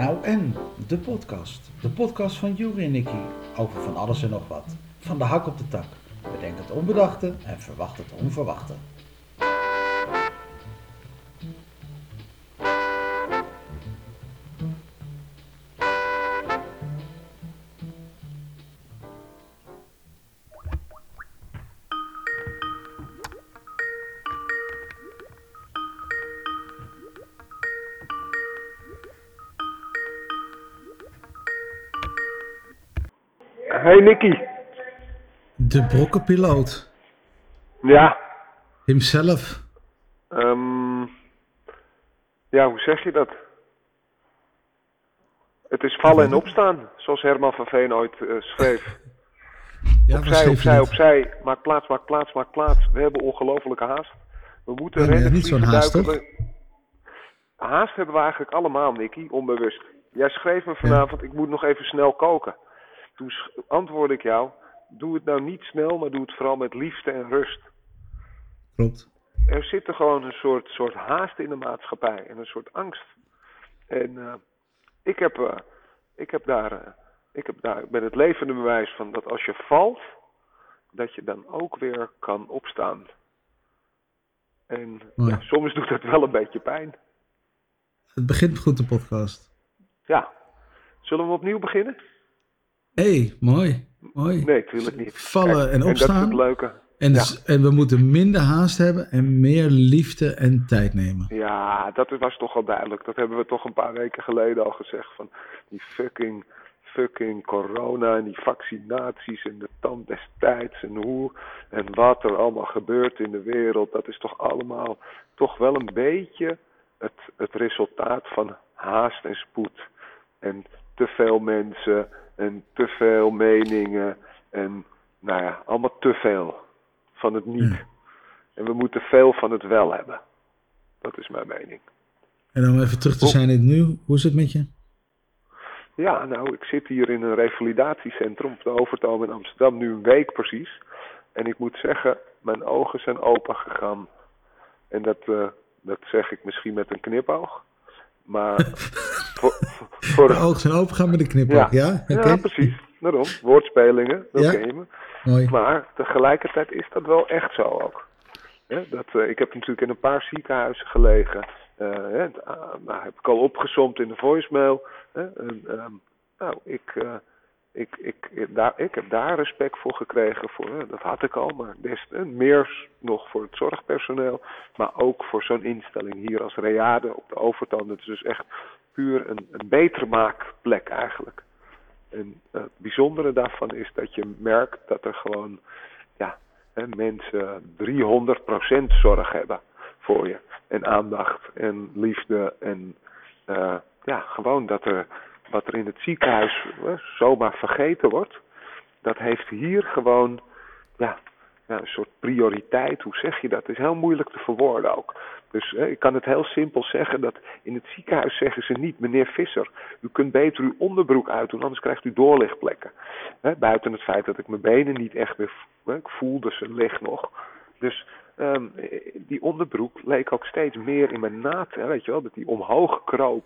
Nou en, de podcast. De podcast van Juri en Nicky over van alles en nog wat. Van de hak op de tak. Bedenk het onbedachte en verwacht het onverwachte. Hey Nicky. De brokkenpiloot. Ja. Himself. ehm, ja, hoe zeg je dat? Het is vallen en opstaan, zoals Herman van Veen ooit eh, schreef. Ja, opzij, opzij, opzij. Maak plaats, maak plaats, maak plaats. We hebben ongelofelijke haast. We moeten Ja, rennen, niet zo'n haast. Haast hebben we eigenlijk allemaal, Nicky, onbewust. Jij schreef me vanavond, ik moet nog even snel koken. Toen antwoordde ik jou, doe het nou niet snel, maar doe het vooral met liefde en rust. Klopt. er zit er gewoon een soort, soort haast in de maatschappij en een soort angst. En eh, ik, heb, eh, ik, heb daar, eh, ik heb daar, ik ben het levende bewijs van dat als je valt, dat je dan ook weer kan opstaan. En ja, soms doet het wel een beetje pijn. Het begint goed, de podcast. Ja. Zullen we opnieuw beginnen? Hé, hey, mooi. Mooi. Nee, natuurlijk niet. Vallen en En dat is opstaan. het leuke. En, Ja. dus- en we moeten minder haast hebben en meer liefde en tijd nemen. Ja, dat was toch al duidelijk. Dat hebben we toch een paar weken geleden al gezegd. Van die fucking, fucking corona en die vaccinaties en de tand des tijds en hoe en wat er allemaal gebeurt in de wereld. Dat is toch allemaal toch wel een beetje het, het resultaat van haast en spoed. En te veel mensen en te veel meningen en nou ja, allemaal te veel van het niet. Ja. En we moeten veel van het wel hebben. Dat is mijn mening. En om even terug te zijn in het nu, hoe is het met je? Ja, nou, ik zit hier in een revalidatiecentrum op de Overtoom in Amsterdam, nu een week precies. En ik moet zeggen, mijn ogen zijn open gegaan. En dat, eh, dat zeg ik misschien met een knipoog. Maar voor, voor, De ogen zijn open gaan met de knipoog, ja? Oké. ja, precies. Daarom, woordspelingen, dat Ja. ken je me. Mooi. Maar tegelijkertijd is dat wel echt zo ook. Dat, eh, ik heb natuurlijk in een paar ziekenhuizen gelegen. Eh, ah, nou, heb ik al opgesomd in de voicemail. Ehm, nou, ik, eh, ik, ik, daar, ik heb daar respect voor gekregen. Voor, dat had ik al, maar des, meer nog voor het zorgpersoneel. Maar ook voor zo'n instelling hier als Reade op de Overtoom. Dat is dus echt puur een, een beter maakplek eigenlijk. En eh, het bijzondere daarvan is dat je merkt dat er gewoon ja, mensen 300% zorg hebben voor je. En aandacht en liefde. En eh, ja, gewoon dat er wat er in het ziekenhuis eh, zomaar vergeten wordt. Dat heeft hier gewoon ja, ja, een soort prioriteit. Hoe zeg je dat? Het is heel moeilijk te verwoorden ook. Dus hè, ik kan het heel simpel zeggen dat in het ziekenhuis zeggen ze niet, meneer Visser, u kunt beter uw onderbroek uitdoen, anders krijgt u doorlichtplekken. Hè, buiten het feit dat ik mijn benen niet echt meer, hè, ik voelde ze lig nog. Dus ehm, die onderbroek leek ook steeds meer in mijn naad, hè, weet je wel, dat die omhoog kroop.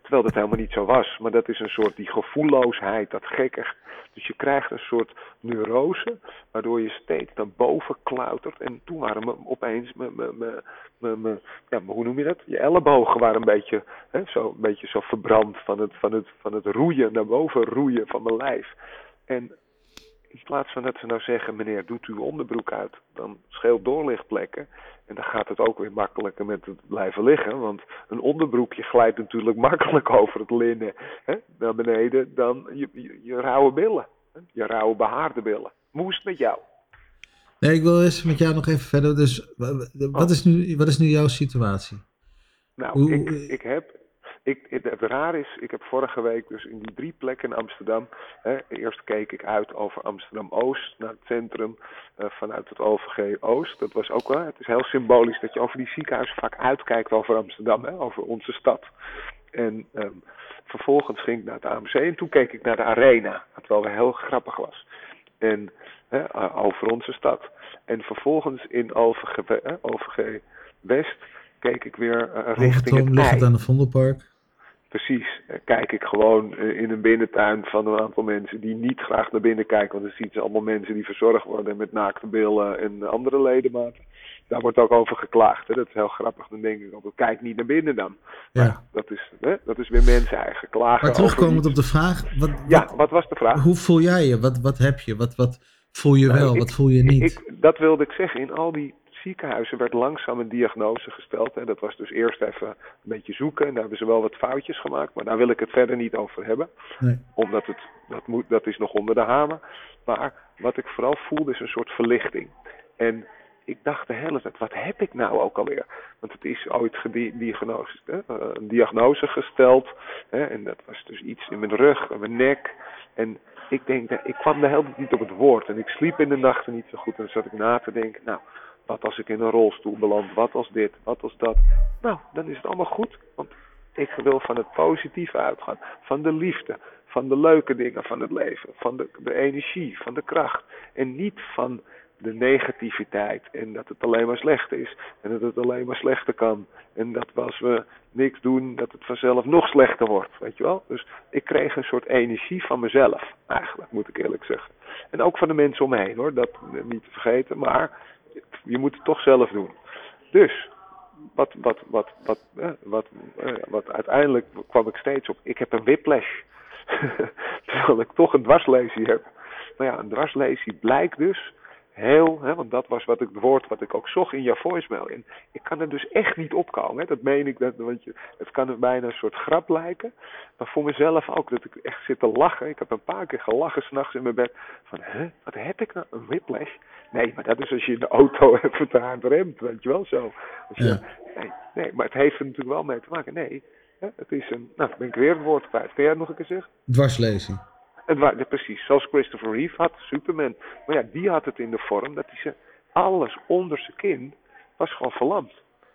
Terwijl dat helemaal niet zo was. Maar dat is een soort die gevoelloosheid, dat gekkig. Dus je krijgt een soort neurose, waardoor je steeds naar boven klautert. En toen waren me opeens, me, me, me, ja, hoe noem je dat? Je ellebogen waren een beetje, hè, zo, een beetje zo verbrand van het, van, het, van het roeien, naar boven roeien van mijn lijf. En in plaats van dat ze nou zeggen, meneer, doet uw onderbroek uit, dan scheelt doorlichtplekken. En dan gaat het ook weer makkelijker met het blijven liggen. Want een onderbroekje glijdt natuurlijk makkelijk over het linnen hè, naar beneden dan je, je, je rauwe billen. hè, Je rauwe behaarde billen. Het met jou? Nee, ik wil eerst met jou nog even verder. Dus wa- wa- wat is nu, wat is nu jouw situatie? Nou, Hoe- ik, ik heb. Ik, het, het raar is, ik heb vorige week dus in die drie plekken in Amsterdam. Hè, eerst keek ik uit over Amsterdam Oost naar het centrum eh, vanuit het OVG Oost. Dat was ook wel. Het is heel symbolisch dat je over die ziekenhuizen vaak uitkijkt over Amsterdam, hè, over onze stad. En ehm, vervolgens ging ik naar het AMC en toen keek ik naar de Arena, wat wel weer heel grappig was. En hè, eh, over onze stad. En vervolgens in OVG, eh, OVG West keek ik weer richting Overtoom het ligt het aan het Vondelpark. Precies. Eh, Kijk ik gewoon eh, in een binnentuin van een aantal mensen die niet graag naar binnen kijken. Want dan ziet ze allemaal mensen die verzorgd worden met naakte billen en andere ledematen. Daar wordt ook over geklaagd. Hè? Dat is heel grappig. Dan denk ik ook, kijk niet naar binnen dan. Ja. Maar dat is, hè? dat is weer mensen eigen. Klagen Maar terugkomend op de vraag, wat, Ja, wat- was de vraag? hoe voel jij je? Wat, wat heb je? Wat, wat voel je Nou, wel? ik- wat voel je niet? Ik, dat wilde ik zeggen. In al die ziekenhuizen werd langzaam een diagnose gesteld. Hè. Dat was dus eerst even een beetje zoeken. En daar hebben ze wel wat foutjes gemaakt. Maar daar wil ik het verder niet over hebben. Nee. Omdat het, dat, moet, dat is nog onder de hamer. Maar wat ik vooral voelde is een soort verlichting. En ik dacht de hele tijd, wat heb ik nou ook alweer? Want het is ooit gediagnosticeerd, hè? eh, een diagnose gesteld. Hè? En dat was dus iets in mijn rug en mijn nek. En ik denk, dat- ik kwam de hele tijd niet op het woord. En ik sliep in de nachten niet zo goed. En dan zat ik na te denken, nou, wat als ik in een rolstoel beland? Wat als dit? Wat als dat? Nou, dan is het allemaal goed. Want ik wil van het positieve uitgaan. Van de liefde. Van de leuke dingen van het leven. Van de, de energie. Van de kracht. En niet van de negativiteit. En dat het alleen maar slecht is. En dat het alleen maar slechter kan. En dat als we niks doen, dat het vanzelf nog slechter wordt. Weet je wel? Dus ik kreeg een soort energie van mezelf. Eigenlijk, moet ik eerlijk zeggen. En ook van de mensen om me heen hoor. Dat niet te vergeten. Maar je moet het toch zelf doen. Dus wat, wat, wat, wat, wat, eh, wat uiteindelijk kwam ik steeds op. Ik heb een whiplash. Terwijl ik toch een dwarslesie heb. Maar ja, een dwarslesie blijkt dus heel, hè, want dat was wat ik, het woord wat ik ook zocht in jouw voicemail. En ik kan er dus echt niet opkomen. Hè. Dat meen ik, dat, want je, het kan er bijna een soort grap lijken. Maar voor mezelf ook, dat ik echt zit te lachen. Ik heb een paar keer gelachen s'nachts in mijn bed. Van, hè, wat heb ik nou? Een whiplash? Nee, maar dat is als je in de auto even te hard remt, weet je wel zo. Als je, Ja. nee, nee, maar het heeft er natuurlijk wel mee te maken. Nee, hè, het is een, nou, ben ik weer het woord kwijt. Kun jij het nog een keer zeggen? Dwarslezing. Het precies, zoals Christopher Reeve had, Superman. Maar ja, die had het in de vorm dat hij ze alles onder zijn kin was gewoon verlamd.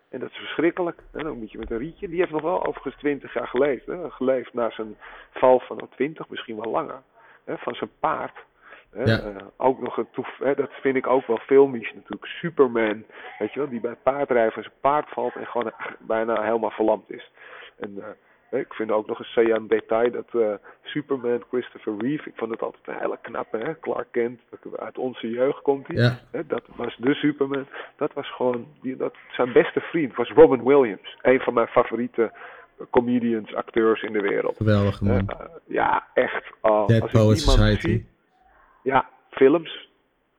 En dat is verschrikkelijk. En dan moet je met een rietje. Die heeft nog wel overigens twintig jaar geleefd. Hè? Geleefd na zijn val van nou, twintig, misschien wel langer. Hè? Van zijn paard. Hè? Ja. Eh, ook nog een toef, hè? dat vind ik ook wel filmisch natuurlijk. Superman, weet je wel, die bij paardrijden zijn paard valt en gewoon bijna helemaal verlamd is. En eh, ik vind ook nog een saillant detail dat eh, Superman, Christopher Reeve, ik vond het altijd een hele knappe, hè? Clark Kent, dat- uit onze jeugd komt hij. Ja. Hè, dat was de Superman. Dat was gewoon, die, dat, zijn beste vriend was Robin Williams. Een van mijn favoriete comedians, acteurs in de wereld. Geweldig man. Eh, ja, echt. Oh, Dead Poets Society. zie- ja, films,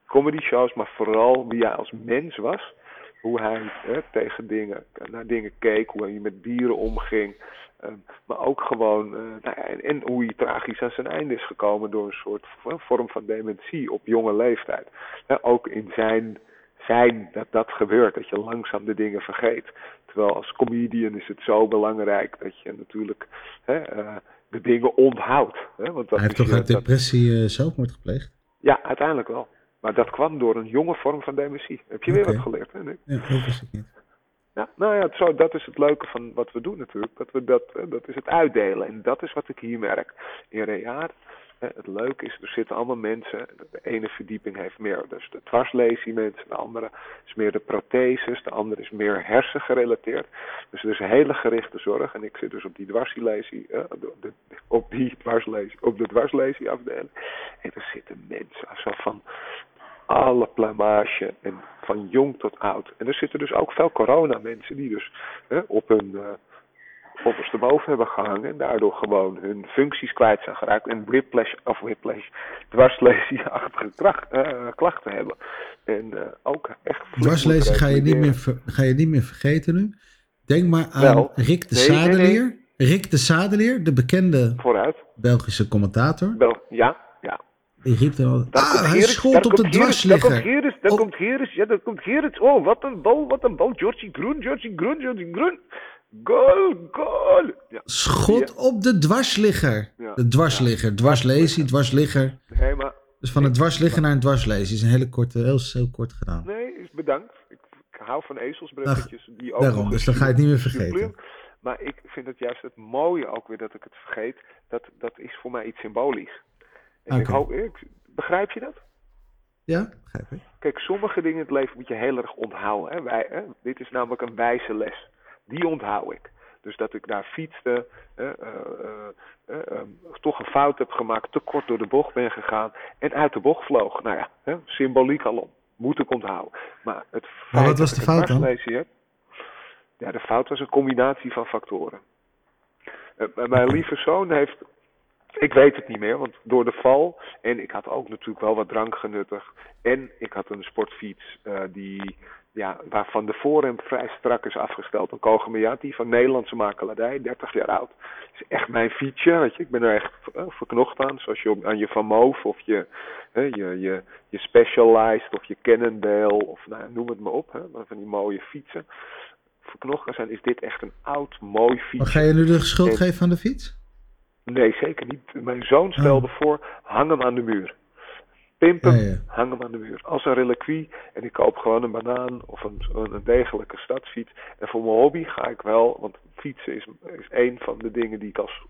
comedy shows, maar vooral wie hij als mens was. Hoe hij hè, tegen dingen, naar dingen keek, hoe hij met dieren omging. Ehm, maar ook gewoon, eh, nou ja, en, en hoe hij tragisch aan zijn einde is gekomen door een soort vorm van dementie op jonge leeftijd. Ook in zijn zijn dat dat gebeurt, dat je langzaam de dingen vergeet. Terwijl als comedian is het zo belangrijk dat je natuurlijk hè, eh, de dingen onthoudt. Hè, want dat Hij heeft toch uit dat- depressie eh, zelfmoord gepleegd? ja, uiteindelijk wel. Maar dat kwam door een jonge vorm van dementie. Heb je weer wat geleerd, hè? Nick? Ja, dat wist ik niet. Nou ja, zo, dat is het leuke van wat we doen natuurlijk. Dat, we dat, dat is het uitdelen. En dat is wat ik hier merk. In Reaard, het leuke is, er zitten allemaal mensen. De ene verdieping heeft meer dus de dwarslesie mensen. De andere is meer de protheses. De andere is meer hersengerelateerd. Dus er is hele gerichte zorg. En ik zit dus op die dwarslesie, de- de- op die dwarslesie, op de dwarslesie afdeling. En er zitten mensen zo van alle plumage en van jong tot oud. En er zitten dus ook veel coronamensen die dus hè, op hun uh, ondersteboven hebben gehangen en daardoor gewoon hun functies kwijt zijn geraakt en whiplash of whiplash, dwarslesie-achtige kracht- eh, klachten hebben. En eh, ook echt... Dwarslezen ga je, niet meer ver- ga je niet meer vergeten nu. Denk maar aan Wel, Rick de nee, nee, nee. Sadeleer. Rick de Sadeleer, de bekende Vooruit. Belgische commentator. Wel, ja, al, Daar ah, hij Gerrit, schoot daar op de Gerrit, Daar komt dwarsligger. Gerrit, daar Oh. komt Gerrit, ja, daar komt Gerrit. Oh, wat een bal, wat een bal. Georgie Groen, Georgie Groen, Georgie Groen. Goal, goal. Ja, Schot op de dwarsligger. Ja. De dwarsligger, dwarslezie, dwarsligger. nee, maar Dus van een dwarsligger naar een dwarslezie is een hele korte, heel, heel kort gedaan. Nee, bedankt. Ik, ik hou van ezelsbruggetjes. die ook Daarom, dus dan ga je het niet meer vergeten. Maar ik vind het juist het mooie ook weer dat ik het vergeet. Dat, dat is voor mij iets symbolisch. En ik hoop, ik, begrijp je dat? Ja, begrijp ik. Kijk, sommige dingen in het leven moet je heel erg onthouden. Hè? Wij, hè? Dit is namelijk een wijze les. Die onthoud ik. Dus dat ik daar fietste, eh, uh, toch een fout heb gemaakt, te kort door de bocht ben gegaan en uit de bocht vloog. Nou ja, hè, symboliek alom. Moet ik onthouden. Maar het feit Maar wat was de fout dan? heb, ja, de fout was een combinatie van factoren. Eh, mijn lieve zoon heeft ik weet het niet meer, want door de val. En ik had ook natuurlijk wel wat drank genuttigd. En ik had een sportfiets eh, die, ja, waarvan de voorrem vrij strak is afgesteld. Een Kogemiati van Nederlandse makelaardij, 30 jaar oud. is echt mijn fietsje, weet je. Ik ben er echt uh, verknocht aan. Zoals je aan je Van Moof of je, uh, je, je, je Specialized of je Cannondale of nou, noem het maar op. Hè, van die mooie fietsen. Verknocht kan zijn, is dit echt een oud, mooi fiets. Maar ga je nu de schuld En- geven aan de fiets? Nee, zeker niet. Mijn zoon stelde voor, hang hem aan de muur. Pimp hem, Ja, ja. hang hem aan de muur. Als een reliquie. En ik koop gewoon een banaan of een, een, degelijke stadsfiets. En voor mijn hobby ga ik wel, want fietsen is, is een van de dingen die ik als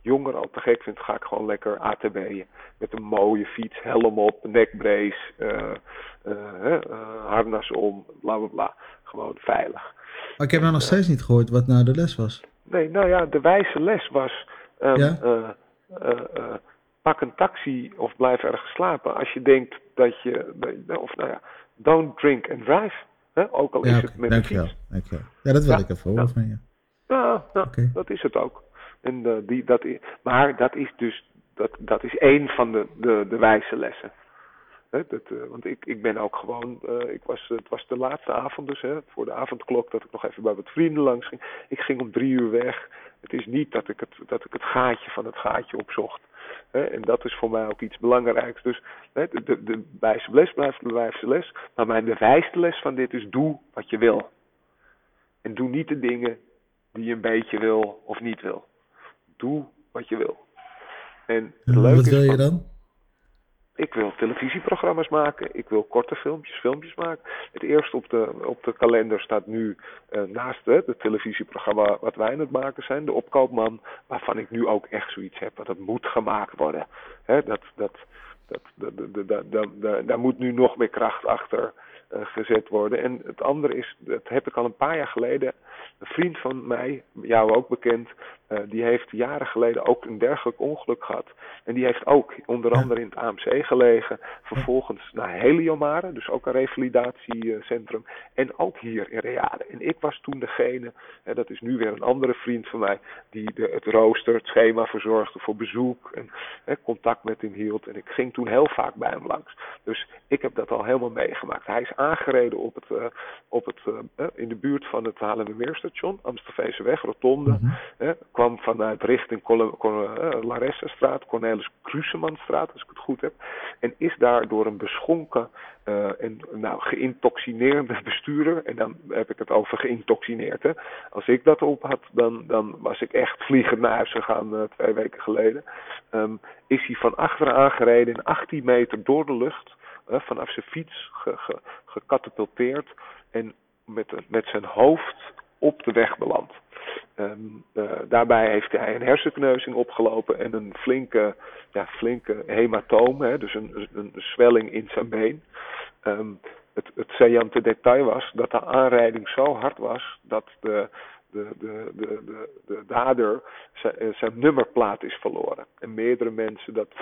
jonger al te gek vind. Ga ik gewoon lekker ATB'en. Met een mooie fiets, helm op, nekbrace, eh, harnas om, bla bla bla. Gewoon veilig. Maar ik heb nou nog steeds niet gehoord wat nou de les was. Nee, nou ja, de wijze les was. Ja? eh, pak een taxi of blijf ergens slapen. Als je denkt dat je. Of nou ja, don't drink and drive. Hè? Ook al Ja, is het met een dankjewel. fiets. dankjewel. Ja, dat wil Ja, ik even horen van je. Ja, dat is het ook. En, die, dat is, maar dat is dus. Dat, dat is één van de, de, de wijze lessen. Hè, dat, eh, want ik, ik ben ook gewoon, eh, ik was, het was de laatste avond dus, hè, voor de avondklok, dat ik nog even bij wat vrienden langs ging. Ik ging om drie uur weg. Het is niet dat ik het, dat ik het gaatje van het gaatje opzocht. Hè, en dat is voor mij ook iets belangrijks. Dus hè, de, de, de wijze les blijft de wijze les. Maar mijn bewijsde les van dit is, doe wat je wil. En doe niet de dingen die je een beetje wil of niet wil. Doe wat je wil. En het En leuke wat wil je dan? Ik wil televisieprogramma's maken. Ik wil korte filmpjes, filmpjes maken. Het eerste op de, op de kalender staat nu eh, naast hè, het televisieprogramma wat wij aan het maken zijn. De Opkoopman. Waarvan ik nu ook echt zoiets heb. Dat moet gemaakt worden. Hè, dat- dat- dat- daar moet nu nog meer kracht achter eh, gezet worden. En het andere is, dat heb ik al een paar jaar geleden. Een vriend van mij, jou ook bekend, eh, die heeft jaren geleden ook een dergelijk ongeluk gehad. En die heeft ook onder andere in het AMC gelegen. Vervolgens naar Heliomare, dus ook een revalidatiecentrum. En ook hier in Reade. En ik was toen degene, dat is nu weer een andere vriend van mij, die de, het rooster, het schema verzorgde voor bezoek. En hè, contact met hem hield. En ik ging toen heel vaak bij hem langs. Dus ik heb dat al helemaal meegemaakt. Hij is aangereden op het, eh, op het, eh, in de buurt van het Haarlemmermeerstation, Amstelveenseweg, Rotonde. Mhm. Kwam vanuit richting Col- eh, Laressastraat, Cornelis Krusemanstraat, als ik het goed heb. En is daar door een beschonken eh, en nou, geïntoxineerde bestuurder, en dan heb ik het over geïntoxineerd. Hè. Als ik dat op had, dan, dan was ik echt vliegend naar huis gegaan eh, twee weken geleden. Ehm, is hij van achteren aangereden in 18 meter door de lucht, vanaf zijn fiets ge, ge, gecatapulteerd en met, met zijn hoofd op de weg beland. Ehm, eh, daarbij heeft hij een hersenkneuzing opgelopen en een flinke, ja, flinke hematoom, hè, dus een, een, zwelling in zijn been. Ehm, het, het saillante detail was dat de aanrijding zo hard was dat de, de, de, de, de, de dader zijn, eh, zijn nummerplaat is verloren. En meerdere mensen, dat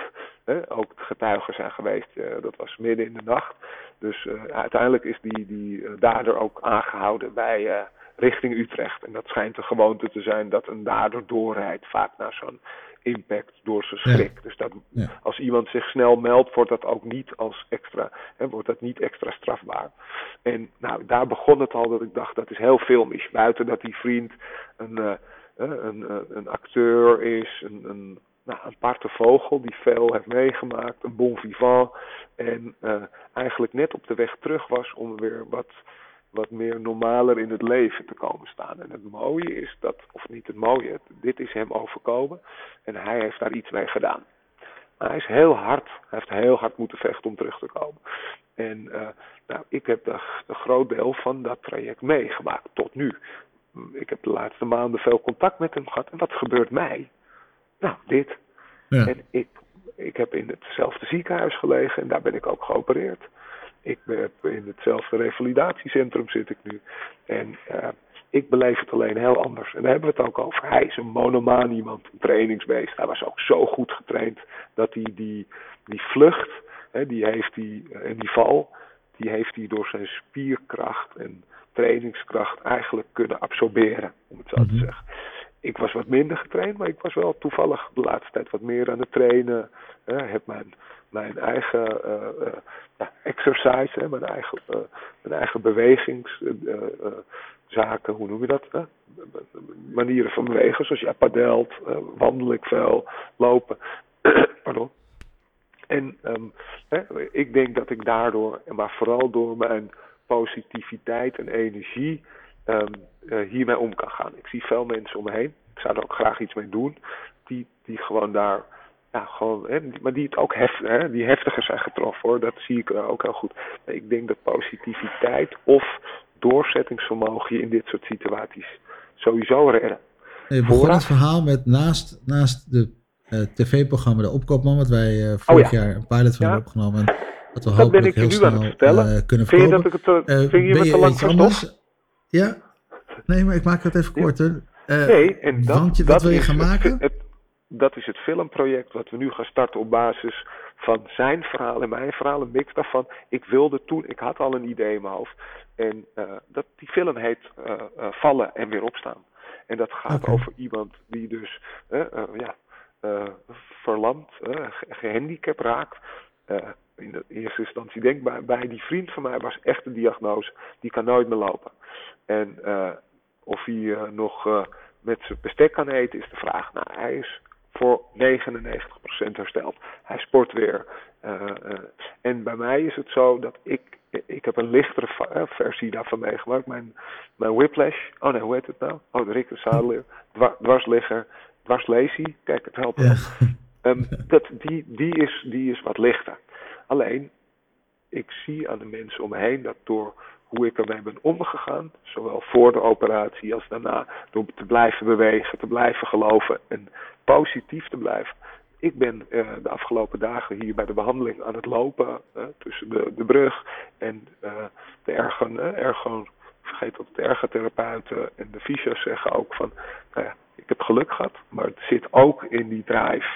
hè, ook getuigen zijn geweest, eh, dat was midden in de nacht. Dus uiteindelijk is die, die dader ook aangehouden bij richting Utrecht. En dat schijnt de gewoonte te zijn dat een dader doorrijdt, vaak na zo'n impact door zijn Ja. schrik. Dus dat Ja. als iemand zich snel meldt, wordt dat ook niet als extra, hè, wordt dat niet extra strafbaar. En nou, daar begon het al dat ik dacht, dat is heel filmisch. Buiten dat die vriend een, eh, eh, een, een, een acteur is, een, een, nou, een aparte vogel die veel heeft meegemaakt, een bon vivant. En eh, eigenlijk net op de weg terug was om weer wat, wat meer normaler in het leven te komen staan. En het mooie is dat, of niet het mooie, het- dit is hem overkomen en hij heeft daar iets mee gedaan. Maar hij is heel hard, hij heeft heel hard moeten vechten om terug te komen. En eh, nou, ik heb de, een groot deel van dat traject meegemaakt tot nu. Mm, Ik heb de laatste maanden veel contact met hem gehad. En wat gebeurt mij? Nou, dit. Ja. En ik, ik heb in hetzelfde ziekenhuis gelegen en daar ben ik ook geopereerd. Ik heb in hetzelfde revalidatiecentrum zit ik nu. En eh, ik beleef het alleen heel anders. En daar hebben we het ook over. Hij is een monomaan iemand, een trainingsbeest. Hij was ook zo goed getraind dat hij die, die vlucht, hè, die heeft hij, eh, en die val, die heeft hij door zijn spierkracht en trainingskracht eigenlijk kunnen absorberen, om het zo te Mhm. zeggen. Ik was wat minder getraind, maar ik was wel toevallig de laatste tijd wat meer aan het trainen. Hè, heb mijn, mijn eigen eh, eh, exercise, hè, mijn eigen, eh, mijn eigen bewegingszaken, hoe noem je dat? Manieren van bewegen, zoals jij padelt, wandel ik veel, lopen. Pardon. En ehm, hè, ik denk dat ik daardoor, maar vooral door mijn positiviteit en energie, ehm, eh, hiermee om kan gaan. Ik zie veel mensen om me heen, ik zou er ook graag iets mee doen, die, die gewoon daar, ja, gewoon, hè, maar die het ook hef, hè, die heftiger zijn getroffen hoor, dat zie ik eh, ook heel goed. Ik denk dat positiviteit of doorzettingsvermogen je in dit soort situaties sowieso redden. Je begon Vooraf? het verhaal met naast, naast de eh, tv-programma De Opkoopman, wat wij eh, vorig Oh ja. jaar een pilot van Ja. hebben opgenomen. en Wat we Dat ben hopelijk ik heel nu snel aan het vertellen. eh, kunnen Vind je dat ik het, vind je te lang anders? Ja? Nee, maar ik maak het even korter. Eh, Nee, en dat, want je, dat wat wil je gaan maken? het- dat is het filmproject wat we nu gaan starten op basis van zijn verhaal en mijn verhaal, een mix daarvan. Ik wilde toen, ik had al een idee in mijn hoofd. En eh, dat, die film heet eh, eh, Vallen en weer opstaan. En dat gaat over iemand die dus ja, verlamd, eh, ge- gehandicapt raakt. In de eerste instantie denk bij, bij die vriend van mij was echt de diagnose, die kan nooit meer lopen. En of hij nog met zijn bestek kan eten is de vraag. Nou, hij is voor 99% hersteld. Hij sport weer. Eh, eh, en bij mij is het zo dat ik, ik heb een lichtere eh, versie daarvan meegemaakt. Mijn, mijn whiplash, oh nee, hoe heet het nou? Oh, de Richter Zadelier, dwa- dwarsligger, dwarslesie. Kijk, het helpt. Ja. Ehm, dat, die, die, is, die is wat lichter. Alleen, ik zie aan de mensen om me heen dat door hoe ik ermee ben omgegaan, zowel voor de operatie als daarna, door te blijven bewegen, te blijven geloven en positief te blijven. Ik ben eh, de afgelopen dagen hier bij de behandeling aan het lopen eh, tussen de, de brug en eh, de ergon, ergon, vergeet dat de ergotherapeuten en de fysio's zeggen ook van, nou ja, ik heb geluk gehad, maar het zit ook in die drive.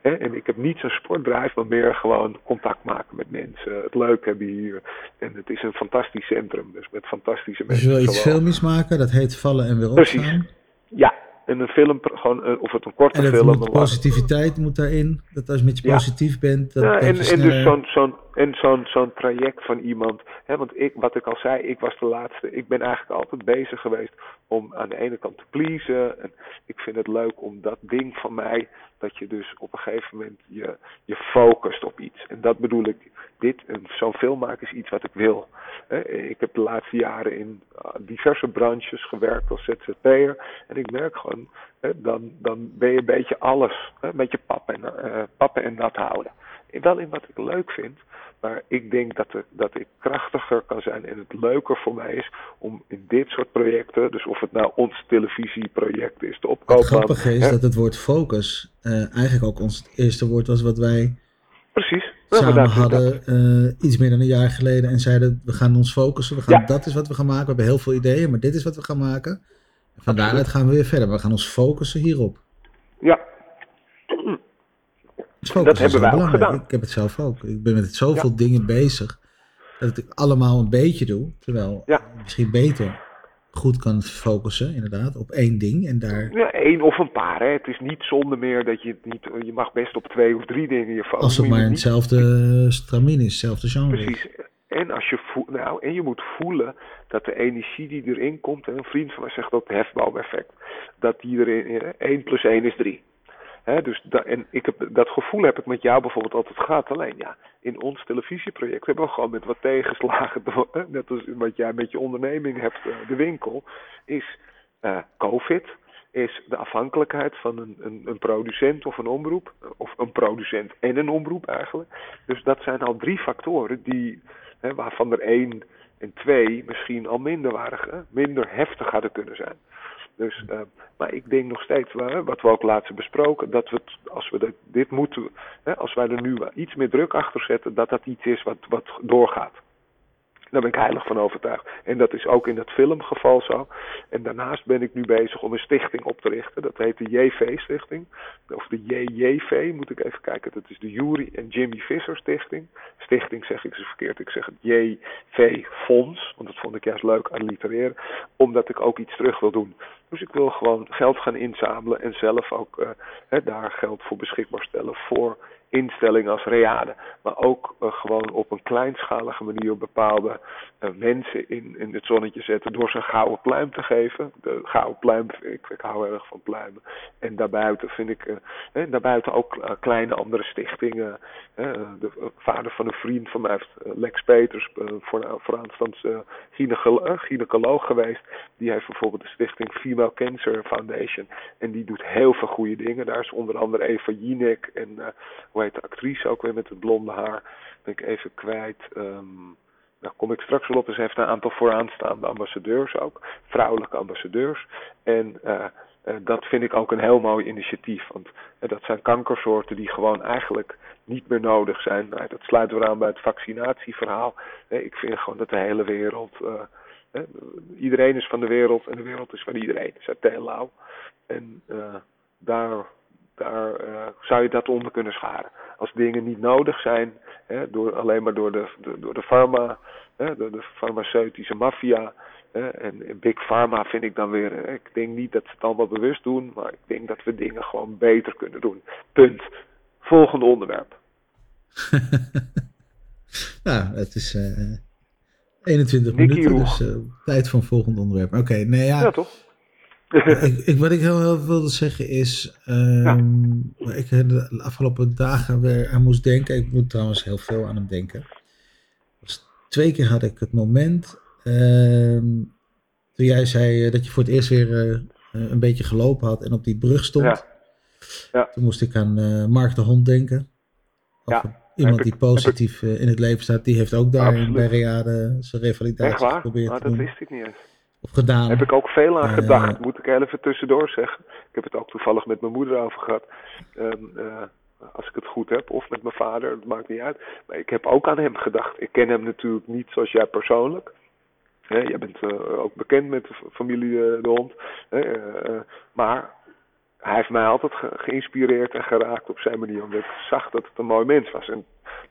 hè, en ik heb niet zo'n sportdrive, maar meer gewoon contact maken met mensen, het leuk hebben hier. En het is een fantastisch centrum, dus met fantastische Dus je mensen. wil iets filmisch maken, dat heet Vallen en weer Precies. opstaan. Ja, en een film, gewoon, eh, of het een korte En film. moet positiviteit moet daarin. Dat als je met je positief bent, dat, Ja, dat en, en dus zo'n zo'n en zo'n zo'n traject van iemand. Hè, want ik, wat ik al zei, ik was de laatste. Ik ben eigenlijk altijd bezig geweest om aan de ene kant te pleasen. En ik vind het leuk om dat ding van mij, dat je dus op een gegeven moment je, je focust op iets. En dat bedoel ik, dit, zo'n film maken is iets wat ik wil. Hè, ik heb de laatste jaren in uh, diverse branches gewerkt als ZZP'er. En ik merk gewoon, hè, dan, dan ben je een beetje alles. Hè, een beetje pappen en, eh, pappen en nat houden. Wel in wat ik leuk vind. Maar ik denk dat, er, dat ik krachtiger kan zijn en het leuker voor mij is om in dit soort projecten, dus of het nou ons televisieproject is, de Wat opkoopman. grappig is hè, dat het woord focus eh, eigenlijk ook ons eerste woord was wat wij Precies. Samen hadden eh, iets meer dan een jaar geleden en zeiden we gaan ons focussen. We gaan, Ja. Dat is wat we gaan maken. We hebben heel veel ideeën, maar dit is wat we gaan maken. En van daaruit gaan we weer verder. We gaan ons focussen hierop. Ja, Dat hebben ook belangrijk. gedaan. Ik heb het zelf ook. Ik ben met zoveel dingen bezig dat ik allemaal een beetje doe. Terwijl Ja. misschien beter goed kan focussen, inderdaad, op één ding. En daar, ja, één of een paar. Hè. Het is niet zonde meer dat je het niet. Je mag best op twee of drie dingen je focussen. als het maar niet- hetzelfde stramien is, hetzelfde genre. Precies. En, als je voelt, nou, en je moet voelen dat de energie die erin komt, en een vriend van mij zegt dat het hefboom-effect, dat die erin, 1 plus 1 is 3. Dus da, en ik heb, dat gevoel heb ik met jou bijvoorbeeld altijd gehad. Alleen ja, in ons televisieproject hebben we gewoon met wat tegenslagen, door, net als wat jij met je onderneming hebt, eh, de winkel, is eh, COVID, is de afhankelijkheid van een, een, een producent of een omroep, of een producent en een omroep eigenlijk. Dus dat zijn al drie factoren die, waarvan er één en twee misschien al minder waren, minder heftig hadden kunnen zijn. Dus, eh, maar ik denk nog steeds, eh, wat we ook laatst besproken, dat we als we dit moeten, hè, als wij er nu iets meer druk achter zetten, dat dat iets is wat, wat doorgaat. Daar ben ik heilig van overtuigd. En dat is ook in dat filmgeval zo. En daarnaast ben ik nu bezig om een stichting op te richten. Dat heet de JV-stichting. Of de JJV, moet ik even kijken. Dat is de Jury en Jimmy Visser Stichting. Stichting zeg ik ze verkeerd. Ik zeg het JV-fonds. Want dat vond ik juist leuk aan litereren. Omdat ik ook iets terug wil doen. Dus ik wil gewoon geld gaan inzamelen. En zelf ook uh, daar geld voor beschikbaar stellen voor instellingen als Reade. Maar ook uh, gewoon op een kleinschalige manier bepaalde uh, mensen in, in het zonnetje zetten door ze een gouden pluim te geven. De gouden pluim, ik, ik hou erg van pluimen. En daarbuiten vind ik, eh, daarbuiten ook kleine andere stichtingen. de vader van een vriend van mij heeft Lex Peters, voor, vooraanstaand gynaecoloog, gynaecoloog geweest. Die heeft bijvoorbeeld de stichting Female Cancer Foundation. En die doet heel veel goede dingen. Daar is onder andere Eva Jinek en hoe de actrice ook weer met het blonde haar. Ben ik even kwijt. Um, daar kom ik straks wel op. Dus heeft een aantal vooraanstaande ambassadeurs ook. Vrouwelijke ambassadeurs. En uh, uh, dat vind ik ook een heel mooi initiatief. Want uh, dat zijn kankersoorten die gewoon eigenlijk niet meer nodig zijn. Nou, dat sluit weer aan bij het vaccinatieverhaal. ik vind gewoon dat de hele wereld. iedereen is van de wereld en de wereld is van iedereen. Dat is heel lauw. En daar daar uh, zou je dat onder kunnen scharen. Als dingen niet nodig zijn, hè, door, alleen maar door de, de door de pharma, hè, door de farmaceutische maffia. en Big Pharma vind ik dan weer. Hè, ik denk niet dat ze het allemaal bewust doen, maar ik denk dat we dingen gewoon beter kunnen doen. Punt. Volgende onderwerp. nou, het is uh, 21 minuten, dus uh, tijd voor een volgend onderwerp. Oké, okay, nee ja. Ja, toch? Ik, ik, wat ik heel, heel wilde zeggen is, um, ja. ik de afgelopen dagen weer aan moest denken. Ik moet trouwens heel veel aan hem denken. Dus twee keer had ik het moment um, toen jij zei eh, dat je voor het eerst weer uh, een beetje gelopen had en op die brug stond. Ja. Ja. Toen moest ik aan uh, Mark de Hond denken. Of iemand die positief ik... in het leven staat, die heeft ook daar Absoluut. bij Reade zijn revalidatie geprobeerd te doen. Dat wist ik niet eens gedaan. Heb ik ook veel aan gedacht, moet ik even tussendoor zeggen. Ik heb het ook toevallig met mijn moeder over gehad. Um, uh, als ik het goed heb, of met mijn vader, dat maakt niet uit. Maar ik heb ook aan hem gedacht. Ik ken hem natuurlijk niet zoals jij persoonlijk. Hè, jij bent uh, ook bekend met de familie uh, De Hond. maar hij heeft mij altijd ge geïnspireerd en geraakt op zijn manier. Omdat ik zag dat het een mooi mens was. En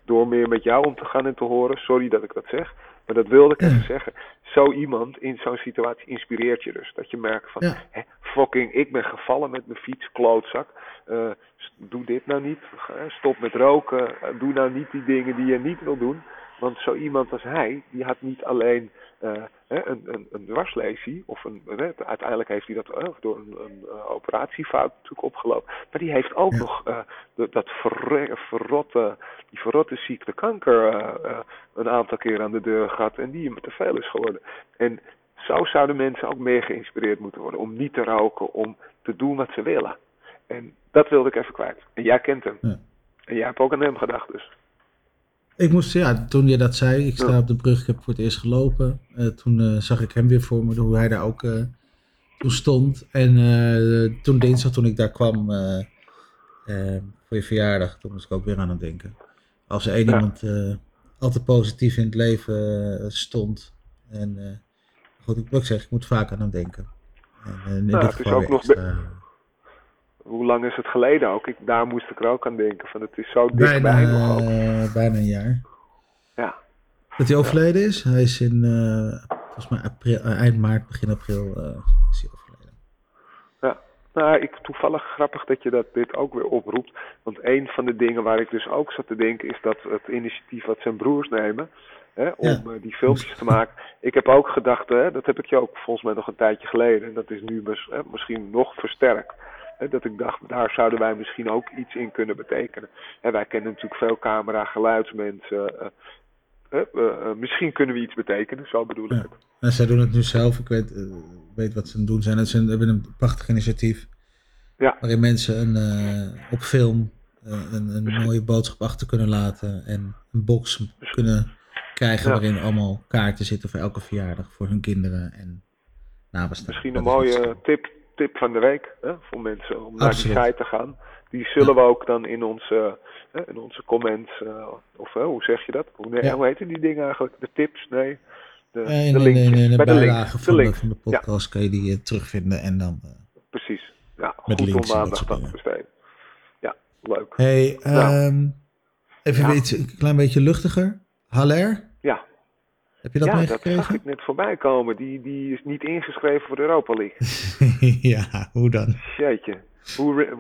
door meer met jou om te gaan en te horen, sorry dat ik dat zeg. Maar dat wilde ik even zeggen. Zo iemand in zo'n situatie inspireert je dus. Dat je merkt van, hè, fucking, ik ben gevallen met mijn fiets, klootzak. Uh, doe dit nou niet. Stop met roken. Uh, doe nou niet die dingen die je niet wil doen. Want zo iemand als hij, die had niet alleen een, een, een dwarslesie, of een, uiteindelijk heeft hij dat uh, door een, een operatiefout natuurlijk opgelopen, maar die heeft ook Ja. nog de, dat verrotte, die verrotte ziekte kanker een aantal keer aan de deur gehad en die hem te veel is geworden. En zo zouden mensen ook meer geïnspireerd moeten worden om niet te roken, om te doen wat ze willen. En dat wilde ik even kwijt. En jij kent hem. Ja. En jij hebt ook aan hem gedacht dus. Ik moest, ja, toen je dat zei, ik sta Ja. op de brug, ik heb voor het eerst gelopen. Eh, toen eh, zag ik hem weer voor me, hoe hij daar ook eh, toen stond. En toen dinsdag, toen ik daar kwam voor je verjaardag, toen moest ik ook weer aan hem denken. Als er één Ja. iemand altijd positief in het leven stond. En goed, ik wil ook zeggen, ik moet vaak aan hem denken. En in Nou, dit het is geval ook weer nog extra. Hoe lang is het geleden ook? Ik, daar moest ik er ook aan denken. Van het is zo bijna, dichtbij nog ook. eh, bijna een jaar. Ja. Dat hij overleden is. Hij is in, eh, volgens mij april, eh, eind maart, begin april is hij overleden. ja. Nou, ik, toevallig grappig dat je dat dit ook weer oproept. Want een van de dingen waar ik dus ook zat te denken is dat het initiatief wat zijn broers nemen. Hè, om Ja. die filmpjes te maken. Ik heb ook gedacht, hè, dat heb ik je ook volgens mij nog een tijdje geleden. En dat is nu mis- hè, misschien nog versterkt. Dat ik dacht, daar zouden wij misschien ook iets in kunnen betekenen. Hè, wij kennen natuurlijk veel camera, geluidsmensen. eh, eh, eh, misschien kunnen we iets betekenen, zo bedoel ik Ja. het. En zij doen het nu zelf. Ik weet, weet wat ze aan het doen zijn. Ze hebben een prachtig initiatief. Ja. Waarin mensen een, op film een, een mooie boodschap achter kunnen laten. En een box kunnen krijgen Ja. waarin allemaal kaarten zitten voor elke verjaardag voor hun kinderen en nabestaanden. Misschien een mooie tip, tip van de week hè, voor mensen om naar Absoluut. die site te gaan. Die zullen we ook dan in onze, hè, in onze comments, eh, of hè, hoe zeg je dat? Hoe, nee, Ja. hoe heten die dingen eigenlijk? De tips? Nee. De, Eh, de linkjes. de Bij de. De van de, van de podcast kan je die eh, terugvinden en dan... Precies. Ja, Met goed om links dat aandacht aan te besteden. Ja, leuk. Hey, Nou. ehm, even een klein beetje luchtiger. Haller, heb je dat ja dat meegekregen? zag ik net voorbij komen. Die, die is niet ingeschreven voor de Europa League. ja, hoe dan? Jeetje. Hoe, eh,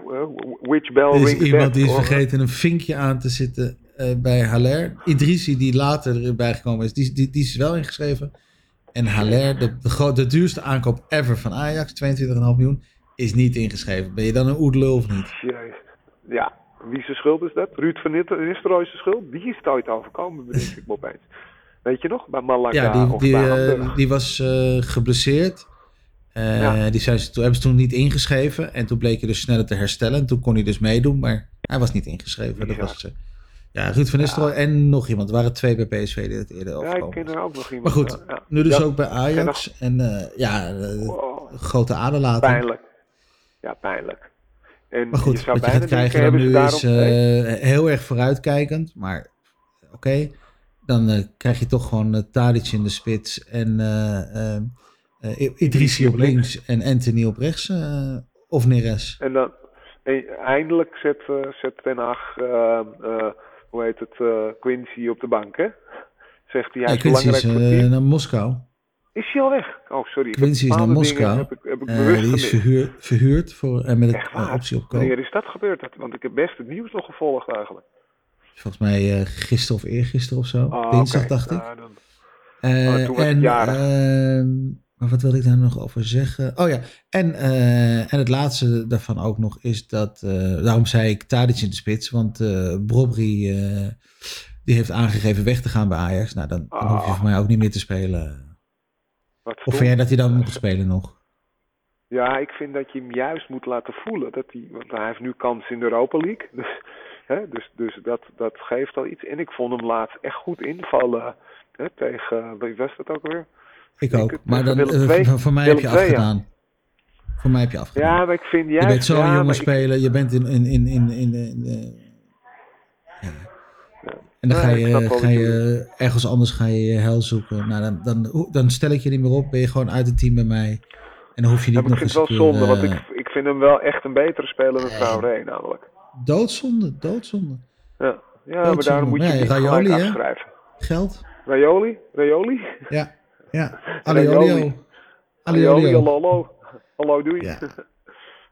which bell is rings iemand die is vergeten een vinkje aan te zitten eh, bij Haller. Idrissi, die later erbij gekomen is, die, die, die is wel ingeschreven. En Haller, de, de, duurste aankoop ever van Ajax, 22,5 miljoen, is niet ingeschreven. Ben je dan een oedelul of niet? Jezus. Ja, wie zijn schuld is dat? Ruud van Nistelrooy zijn schuld? Die is het ooit overkomen, bedenk ik me opeens. Weet je nog? Bij Malaga Ja, die, of die, bij eh, die was eh, geblesseerd. Eh, Ja. die zijn ze, toen, hebben ze toen niet ingeschreven. En toen bleek hij dus sneller te herstellen. En toen kon hij dus meedoen. Maar hij was niet ingeschreven. Dat was, ja, Ruud van Nistelrooy en nog iemand. Er waren twee bij PSV die het eerder Ja, ik overkomen ken er ook nog iemand. Maar goed, ja, nu dus ook bij Ajax. En ja, grote aderlating. pijnlijk. Ja, pijnlijk. En Maar goed, je zou wat je gaat krijgen nu is heel erg vooruitkijkend. Maar oké, dan eh, krijg je toch gewoon uh, Tadic in de spits. En eh, eh, eh, Idrissi op links en Anthony op rechts. eh, of Neres. En dan en eindelijk zet, zet Ten Hag, eh, eh, hoe heet het, eh, Quincy op de bank, hè? Zegt hij, hij Ja, is Quincy belangrijk is voor het team. naar Moskou. Is hij al weg? Oh, sorry. Quincy is naar Moskou. Heb ik, heb ik die is gemist. verhuur, verhuurd voor, en met een optie op koop. Wanneer is dat gebeurd? Dat- Want ik heb best het nieuws nog gevolgd eigenlijk. Volgens mij eh, gisteren of eergisteren of zo. Ah, Dinsdag dacht ik. Nou, dan- Eh, Oh, toen en, ehm, maar wat wil ik daar nog over zeggen? Oh ja, en, eh, en het laatste daarvan ook nog is dat, daarom zei ik Tadic in de spits, want Brobry eh, die heeft aangegeven weg te gaan bij Ajax. Nou, dan, dan hoef je Ah. voor mij ook niet meer te spelen. wat Of vind jij dat hij dan moet spelen nog? Ja, ik vind dat je hem juist moet laten voelen. Dat hij, want hij heeft nu kans in de Europa League. Dus, hè, dus, dus dat, dat geeft al iets. En ik vond hem laatst echt goed invallen. Hè, tegen, wie was dat ook weer? Ik Ik ook. het, Maar eh, dan, eh, voor, mij heb je ja. afgedaan. Voor mij heb je afgedaan. Ja, maar ik vind juist... je bent zo'n ja, jonge ik- speler, je bent in, in, in, in, in, ja. Ja. En dan ga ik je, wel ga je ergens anders ga je je hel zoeken. Nou, dan, dan, dan stel ik je niet meer op, ben je gewoon uit het team bij mij. En dan hoef je Ja, niet ik nog vind eens het wel een keer, zonde, want eh, ik, ik vind hem wel echt een betere speler dan. Traoré namelijk. Doodzonde, doodzonde. Ja, ja maar daarom moet je Nee, Raioli, afschrijven. Geld? Raioli? Raioli? Ja, ja. Aliolio. Aliolio. hallo, hallo. Doei. Ja.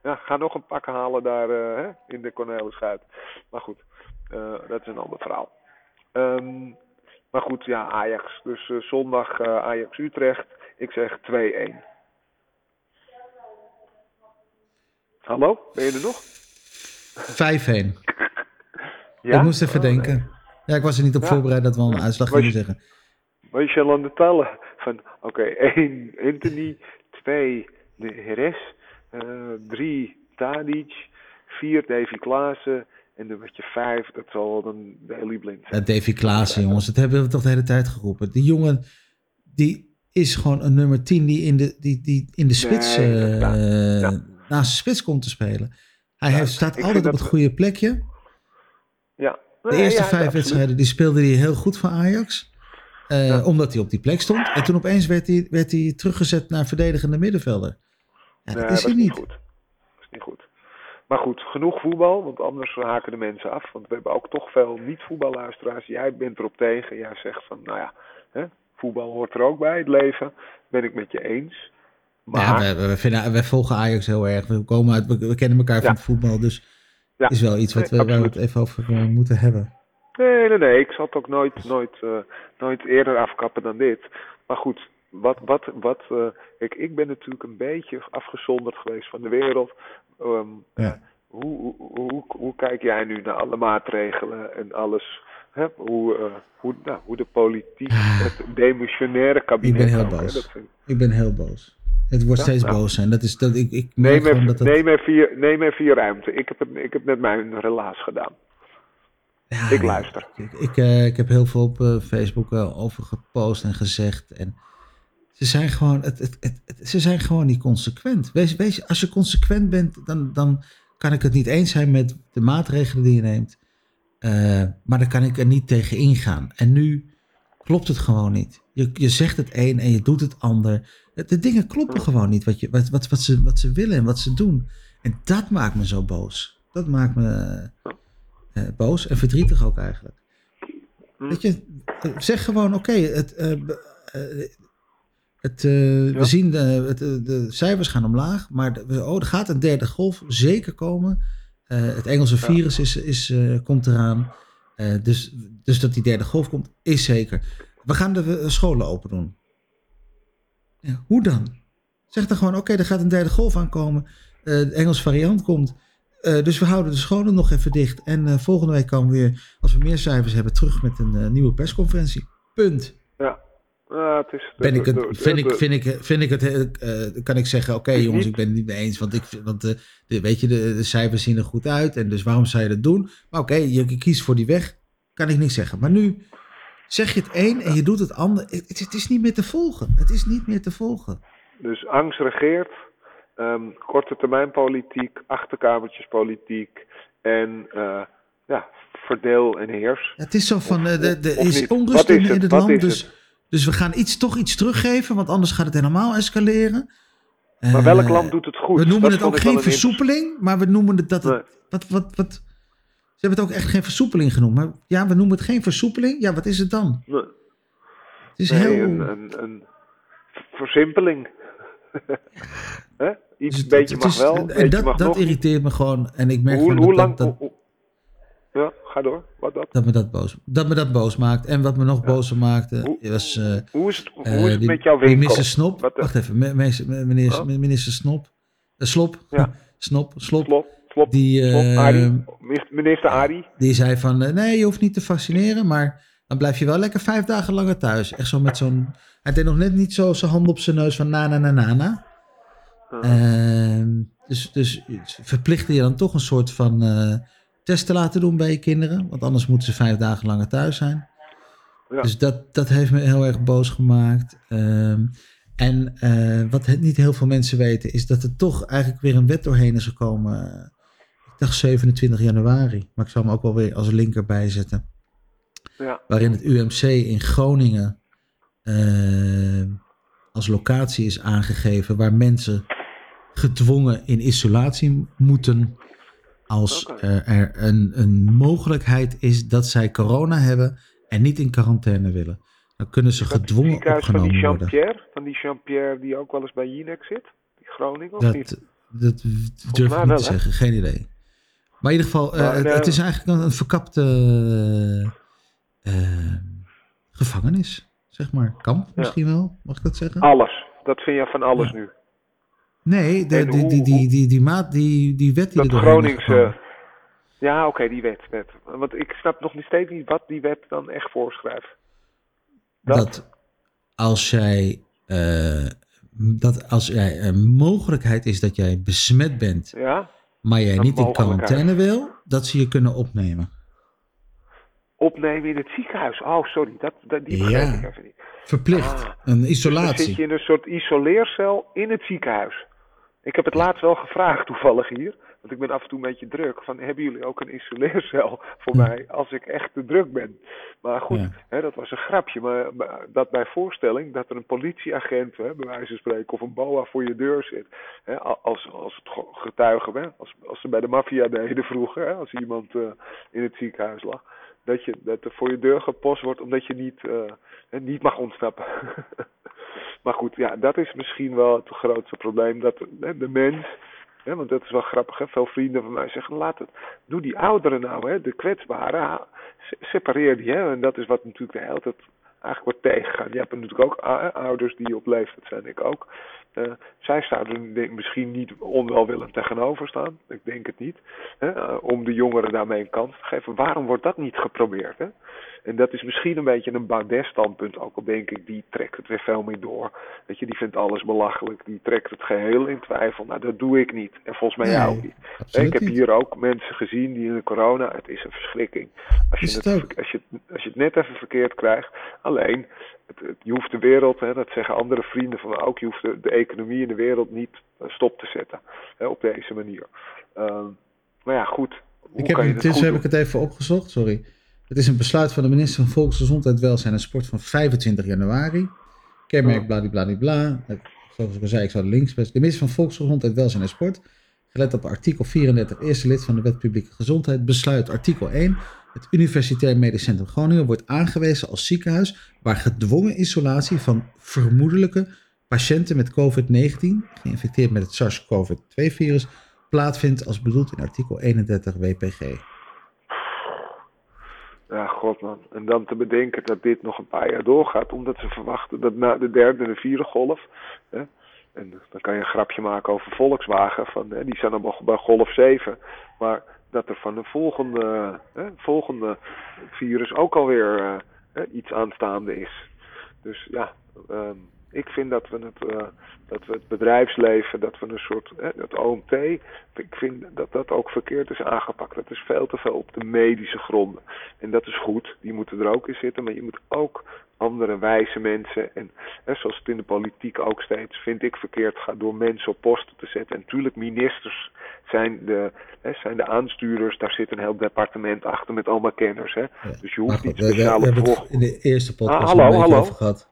Ja, ga nog een pak halen daar eh, hè, in de Cornelischuit. Maar goed, eh, dat is een ander verhaal. Ehm, maar goed, ja, Ajax. Dus eh, zondag Ajax-Utrecht. Ik zeg 2-1. Hallo, ben je er nog? 5-1. Ja? Ik moest even Oh, nee. denken. Ja, ik was er niet op Ja. voorbereid dat we al een uitslag gingen je- zeggen. Was je al aan de tellen? Van, oké, 1 Anthony, 2 de Heres, 3 Tadic, 4 Davy Klaassen en nummertje 5, dat zal wel dan Daley Blind Ja, zijn. Davy Klaassen, jongens, dat hebben we toch de hele tijd geroepen. Die jongen, die is gewoon een nummer 10 die in de, die, die in de spits, Nee, eh, naast de spits komt te spelen. Hij Ja, heeft, staat altijd op het goede plekje. Ja. De eerste ja, vijf wedstrijden die speelde hij heel goed voor Ajax. eh. Omdat hij op die plek stond. En toen opeens werd hij, werd hij teruggezet naar verdedigende middenvelder. Ja, dat Nee, is hij niet. goed. Dat is niet goed. Maar goed, genoeg voetbal, want anders haken de mensen af. Want we hebben ook toch veel niet-voetballuisteraars. Jij bent erop tegen. Jij zegt van, nou ja, hè, voetbal hoort er ook bij, het leven. Ben ik met je eens. Maar, Ja, we, we, vinden, we volgen Ajax heel erg. We, komen uit, we, we kennen elkaar van Ja. het voetbal. Dus Ja. is wel iets wat Nee, we, waar we het even over eh, moeten hebben. Nee, nee, nee. Ik zal het ook nooit, nooit, eh, nooit eerder afkappen dan dit. Maar goed, wat, wat, wat. kijk, ik ben natuurlijk een beetje afgezonderd geweest van de wereld. Ehm, Ja. hoe, hoe, hoe, hoe kijk jij nu naar alle maatregelen en alles? Hè? Hoe, hoe, nou, hoe de politiek, het demissionaire kabinet. Ik ben heel ook, hè, boos. Ik ben heel boos. Het wordt Ja? steeds Nou. boos zijn. Dat is, dat, ik, ik Neem even, dat het... neem, vier, neem vier ruimte. Ik heb, het, ik heb net mijn relaas gedaan. Ja, ik luister. Ik, ik, eh, ik heb heel veel op eh, Facebook eh, over gepost en gezegd. En Ze zijn gewoon, het, het, het, ze zijn gewoon niet consequent. Wees, wees, als je consequent bent, dan, dan kan ik het niet eens zijn met de maatregelen die je neemt. Uh, maar dan kan ik er niet tegen ingaan. En nu klopt het gewoon niet. Je, je zegt het een en je doet het ander. De, dingen kloppen gewoon niet wat, je, wat, wat, wat, ze, wat ze willen en wat ze doen. En dat maakt me zo boos. Dat maakt me uh, boos en verdrietig ook eigenlijk. Hm. Weet je, zeg gewoon: oké, het, uh, het, uh, we zien de, het, de, cijfers gaan omlaag, maar de, oh, er gaat een derde golf zeker komen. Uh, het Engelse virus is, is, uh, komt eraan. dus, dus dat die derde golf komt, is zeker. We gaan de scholen open doen. Ja, hoe dan? Zeg dan gewoon, oké, er gaat een derde golf aankomen. de Engelse variant komt. dus we houden de scholen nog even dicht. En volgende week komen we weer, als we meer cijfers hebben, terug met een nieuwe persconferentie. Punt. Ja, ja, het is, ben ik het, vind, ik, vind, ik, vind ik het, uh, kan ik zeggen, oké okay, jongens, ik ben het niet mee eens, want, ik, want de, de weet je, de, de, cijfers zien er goed uit en dus waarom zou je dat doen? Maar oké, okay, je kiest voor die weg, kan ik niet zeggen. Maar nu zeg je het een en je doet het ander. Het, het is niet meer te volgen. Het is niet meer te volgen. Dus angst regeert, um, korte termijn politiek, achterkamertjespolitiek en uh, ja, verdeel en heers. het is zo van, uh, er is onrust in, in het land, dus... Dus we gaan iets, toch iets teruggeven, want anders gaat het helemaal escaleren. Maar welk land doet het goed? We noemen het ook geen versoepeling, maar we noemen het dat het. Wat, wat, wat, ze hebben het ook echt geen versoepeling genoemd. Maar ja, we noemen het geen versoepeling. Ja, wat is het dan? Nee. Het is heel. Een, een, een versimpeling. Iets, dus beetje mag wel. En dat, dat irriteert me gewoon. En ik merk hoe, hoe dat, lang, dat, ja, ga door. Wat dat? Dat me dat boos, dat me dat boos maakt. En wat me nog ja. bozer maakte hoe, was... Uh, hoe is het, hoe is het met jouw winkel? Minister Snop. Wat, Wacht even, minister, oh. minister Snop. Uh, Slop. Ja. Snop. Slop. Slop. Die, Slop. Arie. Minister Ari. Die zei van, nee, je hoeft niet te vaccineren, maar dan blijf je wel lekker vijf dagen langer thuis. Echt zo met zo'n... Hij deed nog net niet zo zijn hand op zijn neus van na, na, na, na, na. -huh. dus, dus verplichtte je dan toch een soort van testen laten doen bij je kinderen. Want anders moeten ze vijf dagen langer thuis zijn. Ja. Dus dat, dat heeft me heel erg boos gemaakt. Um, en wat niet heel veel mensen weten, is dat er toch eigenlijk weer een wet doorheen is gekomen. Ik dacht 27 januari, maar ik zal hem ook wel weer als linker bijzetten. Ja. Waarin het UMC in Groningen uh, als locatie is aangegeven waar mensen gedwongen in isolatie moeten als er een, een mogelijkheid is dat zij corona hebben en niet in quarantaine willen. Dan kunnen ze gedwongen opgenomen van die worden. Jean-Pierre, van die Jean-Pierre die ook wel eens bij Jinek zit? Die Groningen of dat, niet? Dat durf ik niet wel, te zeggen, geen idee. Maar in ieder geval, maar, uh, het is eigenlijk een, een verkapte uh, gevangenis, zeg maar. Kamp misschien wel, mag ik dat zeggen? Alles, dat vind je van alles nu. Nee, de, die, die, die, die, die, maat, die, die wet die dat er Groningse. Ja, oké, okay, die wet, wet. Want ik snap nog niet steeds niet wat die wet dan echt voorschrijft. Dat, dat als jij. Uh, dat als jij een mogelijkheid is dat jij besmet bent, ja? Maar jij niet in quarantaine wil, dat ze je kunnen opnemen. Opnemen in het ziekenhuis? Oh, sorry, dat, dat, die begrijp ja, ik even niet. Verplicht, ah, een isolatie. Dus dan zit je in een soort isoleercel in het ziekenhuis. Ik heb het laatst wel gevraagd toevallig hier. Want ik ben af en toe een beetje druk. Van, hebben jullie ook een isoleercel voor mij als ik echt te druk ben? Maar goed, ja. hè, dat was een grapje. Maar, maar, dat bij voorstelling dat er een politieagent, hè, bij wijze van spreken, of een boa voor je deur zit. Hè, als, als het getuigen, hè, als, als ze bij de maffia deden vroeger, hè, als iemand uh, in het ziekenhuis lag. Dat, je, dat er voor je deur gepost wordt omdat je niet, uh, niet mag ontsnappen. Maar goed, ja, dat is misschien wel het grootste probleem. Dat hè, de mens, hè, want dat is wel grappig, hè, veel vrienden van mij zeggen, laat het, doe die ouderen nou, hè, de kwetsbaren, separeer die. Hè, en dat is wat natuurlijk de hele tijd eigenlijk wordt tegengaan. Je hebt natuurlijk ook ouders die op leeftijd zijn, ik ook. Uh, zij zouden er misschien niet onwelwillend tegenover staan, ik denk het niet, hè, uh, om de jongeren daarmee een kans te geven. Waarom wordt dat niet geprobeerd? Hè? En dat is misschien een beetje een Baudet-standpunt, ook al denk ik, die trekt het weer veel meer door. Weet je, die vindt alles belachelijk, die trekt het geheel in twijfel. Nou, dat doe ik niet. En volgens mij nee, jou niet. Ik heb hier ook mensen gezien die in de corona, het is een verschrikking. Als je, het, als je, als je het net even verkeerd krijgt, alleen het, het, je hoeft de wereld, hè, dat zeggen andere vrienden van me ook, je hoeft de, de economie in de wereld niet stop te zetten hè, op deze manier. Ehm, maar ja, goed. Ik heb, intussen heb ik het even opgezocht, sorry. Het is een besluit van de minister van Volksgezondheid, Welzijn en Sport van 25 januari. Kenmerk bladibladibla. Zoals ik al zei, ik zou de links best. De minister van Volksgezondheid, Welzijn en Sport, gelet op artikel 34, eerste lid van de Wet Publieke Gezondheid, besluit artikel 1. Het Universitair Medisch Centrum Groningen wordt aangewezen als ziekenhuis waar gedwongen isolatie van vermoedelijke patiënten met COVID-19, geïnfecteerd met het SARS-CoV-2-virus, plaatsvindt als bedoeld in artikel 31 WPG. Ja, god man. En dan te bedenken dat dit nog een paar jaar doorgaat, omdat ze verwachten dat na de derde en de vierde golf. Hè, en dan kan je een grapje maken over Volkswagen, van, hè, die zijn dan bij golf 7. Maar dat er van een volgende, hè, volgende virus ook alweer uh, iets aanstaande is. Dus ja, um, ik vind dat we het, uh, dat we het bedrijfsleven, dat we een soort, hè, het OMT, ik vind dat dat ook verkeerd is aangepakt. Dat is veel te veel op de medische gronden. En dat is goed, die moeten er ook in zitten, maar je moet ook andere wijze mensen, en hè, zoals het in de politiek ook steeds, vind ik verkeerd gaat door mensen op posten te zetten. En natuurlijk, ministers zijn de, hè, zijn de aanstuurders, daar zit een heel departement achter met allemaal kenners. Hè. Dus je hoeft niet speciaal we, we, we hebben het in de eerste podcast ah, hallo, beetje hallo. over gehad.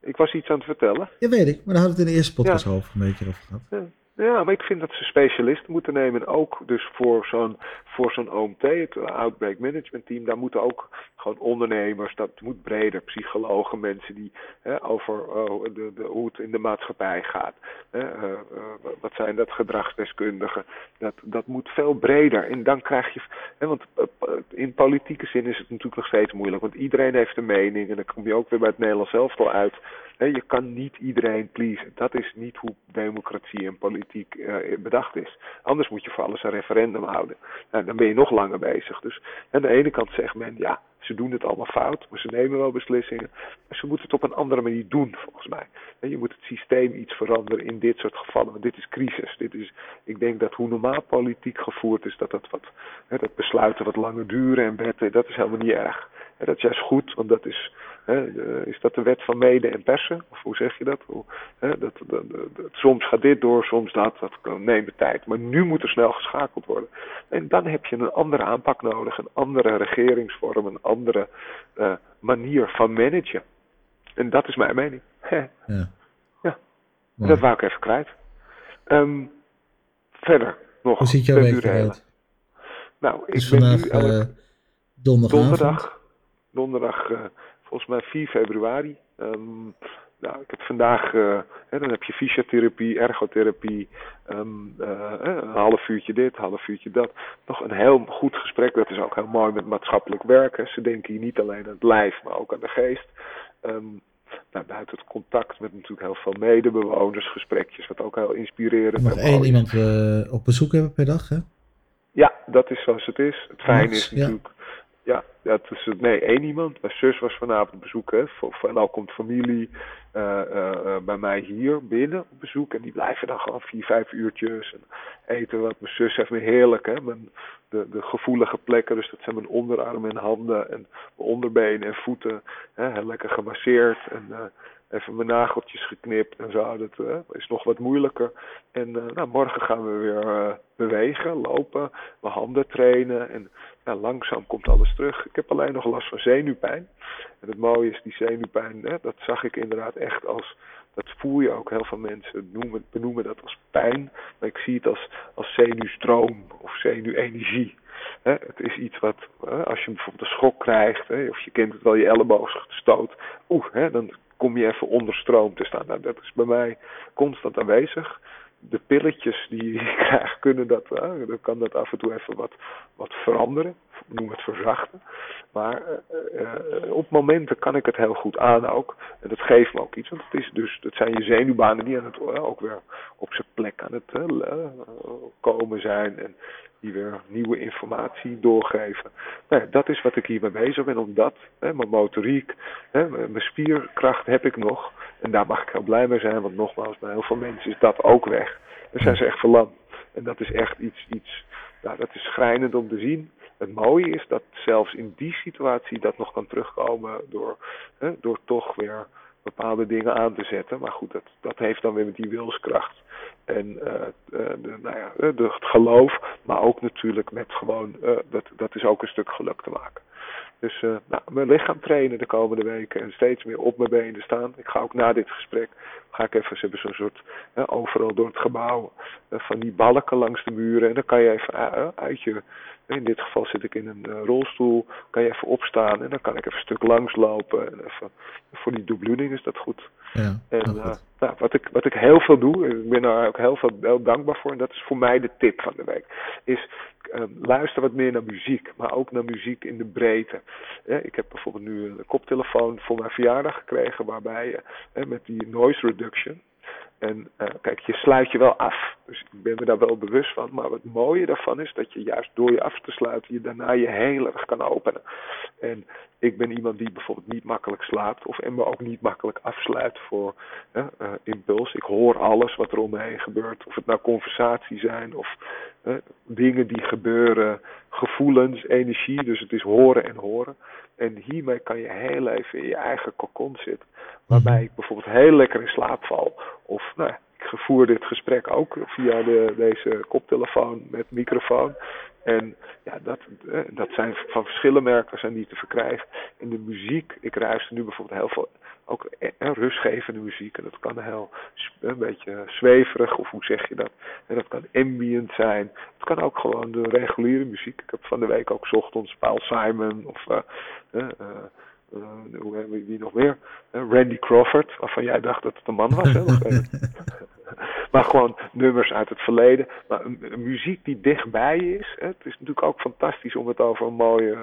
Ik was iets aan het vertellen. Ja, weet ik. Maar daar hadden we het in de eerste podcast over een beetje over gehad. Ja. Ja, maar ik vind dat ze specialisten moeten nemen. Ook dus voor zo'n voor zo'n OMT, het Outbreak Management Team, daar moeten ook gewoon ondernemers, dat moet breder, psychologen, mensen die hè, over uh, de, hoe het in de maatschappij gaat. Hè, uh, uh, wat zijn dat gedragsdeskundigen? Dat, dat moet veel breder. En dan krijg je, hè, want in politieke zin is het natuurlijk nog steeds moeilijk, want iedereen heeft een mening en dan kom je ook weer bij het Nederlands elftal uit. Je kan niet iedereen pleasen. Dat is niet hoe democratie en politiek uh, bedacht is. Anders moet je voor alles een referendum houden. Nou, dan ben je nog langer bezig. Dus aan de ene kant zegt men, ja, ze doen het allemaal fout, maar ze nemen wel beslissingen. Maar ze moeten het op een andere manier doen, volgens mij. Je moet het systeem iets veranderen in dit soort gevallen. Want dit is crisis. Dit is, ik denk dat hoe normaal politiek gevoerd is, dat dat, wat, dat besluiten wat langer duren en wetten, dat is helemaal niet erg. Dat is juist goed, want dat is, hè, is dat de wet van mede en persen? Of hoe zeg je dat? Hoe, hè, dat, dat, dat? Soms gaat dit door, soms dat. Dat neemt tijd. Maar nu moet er snel geschakeld worden. En dan heb je een andere aanpak nodig, een andere regeringsvorm, een andere uh, manier van managen. En dat is mijn mening. ja. ja. Dat wou ik even kwijt. Um, verder nog. Hoe ziet jouw week eruit? Nou, ik dus ben vandaag nu elk... uh, donderdagavond. donderdag. Donderdag, uh, volgens mij 4 februari. Um, nou, ik heb vandaag, uh, hè, dan heb je fysiotherapie, ergotherapie, um, uh, een half uurtje dit, een half uurtje dat. Nog een heel goed gesprek, dat is ook heel mooi met maatschappelijk werken. Ze denken hier niet alleen aan het lijf, maar ook aan de geest. Um, nou, buiten het contact met natuurlijk heel veel medebewoners, gesprekjes, wat ook heel inspirerend is. is. één iemand uh, op bezoek hebben per dag, hè? Ja, dat is zoals het is. Het fijne Max, is natuurlijk... Ja. Ja, dat is. Nee, één iemand. Mijn zus was vanavond op bezoek. En al komt familie uh, uh, bij mij hier binnen op bezoek. En die blijven dan gewoon vier, vijf uurtjes. En eten wat. Mijn zus heeft me heerlijk. Hè. Mijn, de, de gevoelige plekken. Dus dat zijn mijn onderarmen en handen. En mijn onderbenen en voeten. Hè. Lekker gemasseerd. En uh, even mijn nageltjes geknipt en zo. Dat uh, is nog wat moeilijker. En uh, nou, morgen gaan we weer uh, bewegen, lopen, mijn handen trainen. En nou, langzaam komt alles terug. Ik heb alleen nog last van zenuwpijn. En het mooie is, die zenuwpijn, hè, dat zag ik inderdaad echt als... Dat voel je ook, heel veel mensen noemen, benoemen dat als pijn. Maar ik zie het als, als zenuwstroom of zenuwenergie. Het is iets wat, als je bijvoorbeeld een schok krijgt, of je kent het wel, je elleboog stoot. Oeh, dan kom je even onder stroom te staan. Nou, dat is bij mij constant aanwezig. De pilletjes die je krijgt, kunnen dat, uh, dan kan dat af en toe even wat, wat veranderen. Noem het verzachten. Maar uh, uh, op momenten kan ik het heel goed aan ook. En dat geeft me ook iets. Want het, is dus, het zijn je zenuwbanen die aan het, ook weer op zijn plek aan het komen zijn. En die weer nieuwe informatie doorgeven. Nou, dat is wat ik hiermee bezig ben, omdat hè, mijn motoriek, hè, mijn spierkracht heb ik nog. En daar mag ik heel blij mee zijn, want nogmaals, bij heel veel mensen is dat ook weg. Dan zijn ze echt verlamd. En dat is echt iets, iets nou, dat is schrijnend om te zien. het mooie is dat zelfs in die situatie dat nog kan terugkomen door, hè, door toch weer bepaalde dingen aan te zetten. Maar goed, dat, dat heeft dan weer met die wilskracht en uh, de, nou ja, de, het geloof, maar ook natuurlijk met gewoon, uh, dat, dat is ook een stuk geluk te maken. Dus nou, mijn lichaam trainen de komende weken en steeds meer op mijn benen staan. Ik ga ook na dit gesprek, ga ik even, zo'n soort, overal door het gebouw, van die balken langs de muren. En dan kan je even uit je in dit geval zit ik in een uh, rolstoel. Kan je even opstaan en dan kan ik even een stuk langs lopen. En even, voor die dubloeding is dat goed. Ja, en uh, nou, wat, ik, wat ik heel veel doe, ik ben daar ook heel veel heel dankbaar voor. En dat is voor mij de tip van de week. Is uh, luister wat meer naar muziek. Maar ook naar muziek in de breedte. ik heb bijvoorbeeld nu een koptelefoon voor mijn verjaardag gekregen. Waarbij je met die noise reduction en uh, kijk, je sluit je wel af. Dus ik ben me daar wel bewust van. Maar het mooie daarvan is dat je juist door je af te sluiten, je daarna je heel erg kan openen. En ik ben iemand die bijvoorbeeld niet makkelijk slaapt. Of en me ook niet makkelijk afsluit voor uh, impuls. Ik hoor alles wat er om me heen gebeurt. Of het nou conversatie zijn of dingen die gebeuren. Gevoelens, energie. Dus het is horen en horen. En hiermee kan je heel even in je eigen kokon zitten. Waarbij ik bijvoorbeeld heel lekker in slaap val. Of nou, ik voer dit gesprek ook via de, deze koptelefoon met microfoon. En ja, dat, eh, dat zijn van verschillende merken zijn die te verkrijgen. In de muziek, ik luister nu bijvoorbeeld heel veel ook eh, rustgevende muziek. En dat kan heel een beetje zweverig, of hoe zeg je dat? En dat kan ambient zijn. Het kan ook gewoon de reguliere muziek. Ik heb van de week ook ochtends Paul Simon of uh, hoe hebben we nog meer? Randy Crawford, waarvan jij dacht dat het een man was. Hè? maar gewoon nummers uit het verleden. Maar een, muziek die dichtbij is. Hè? Het is natuurlijk ook fantastisch om het over een mooie,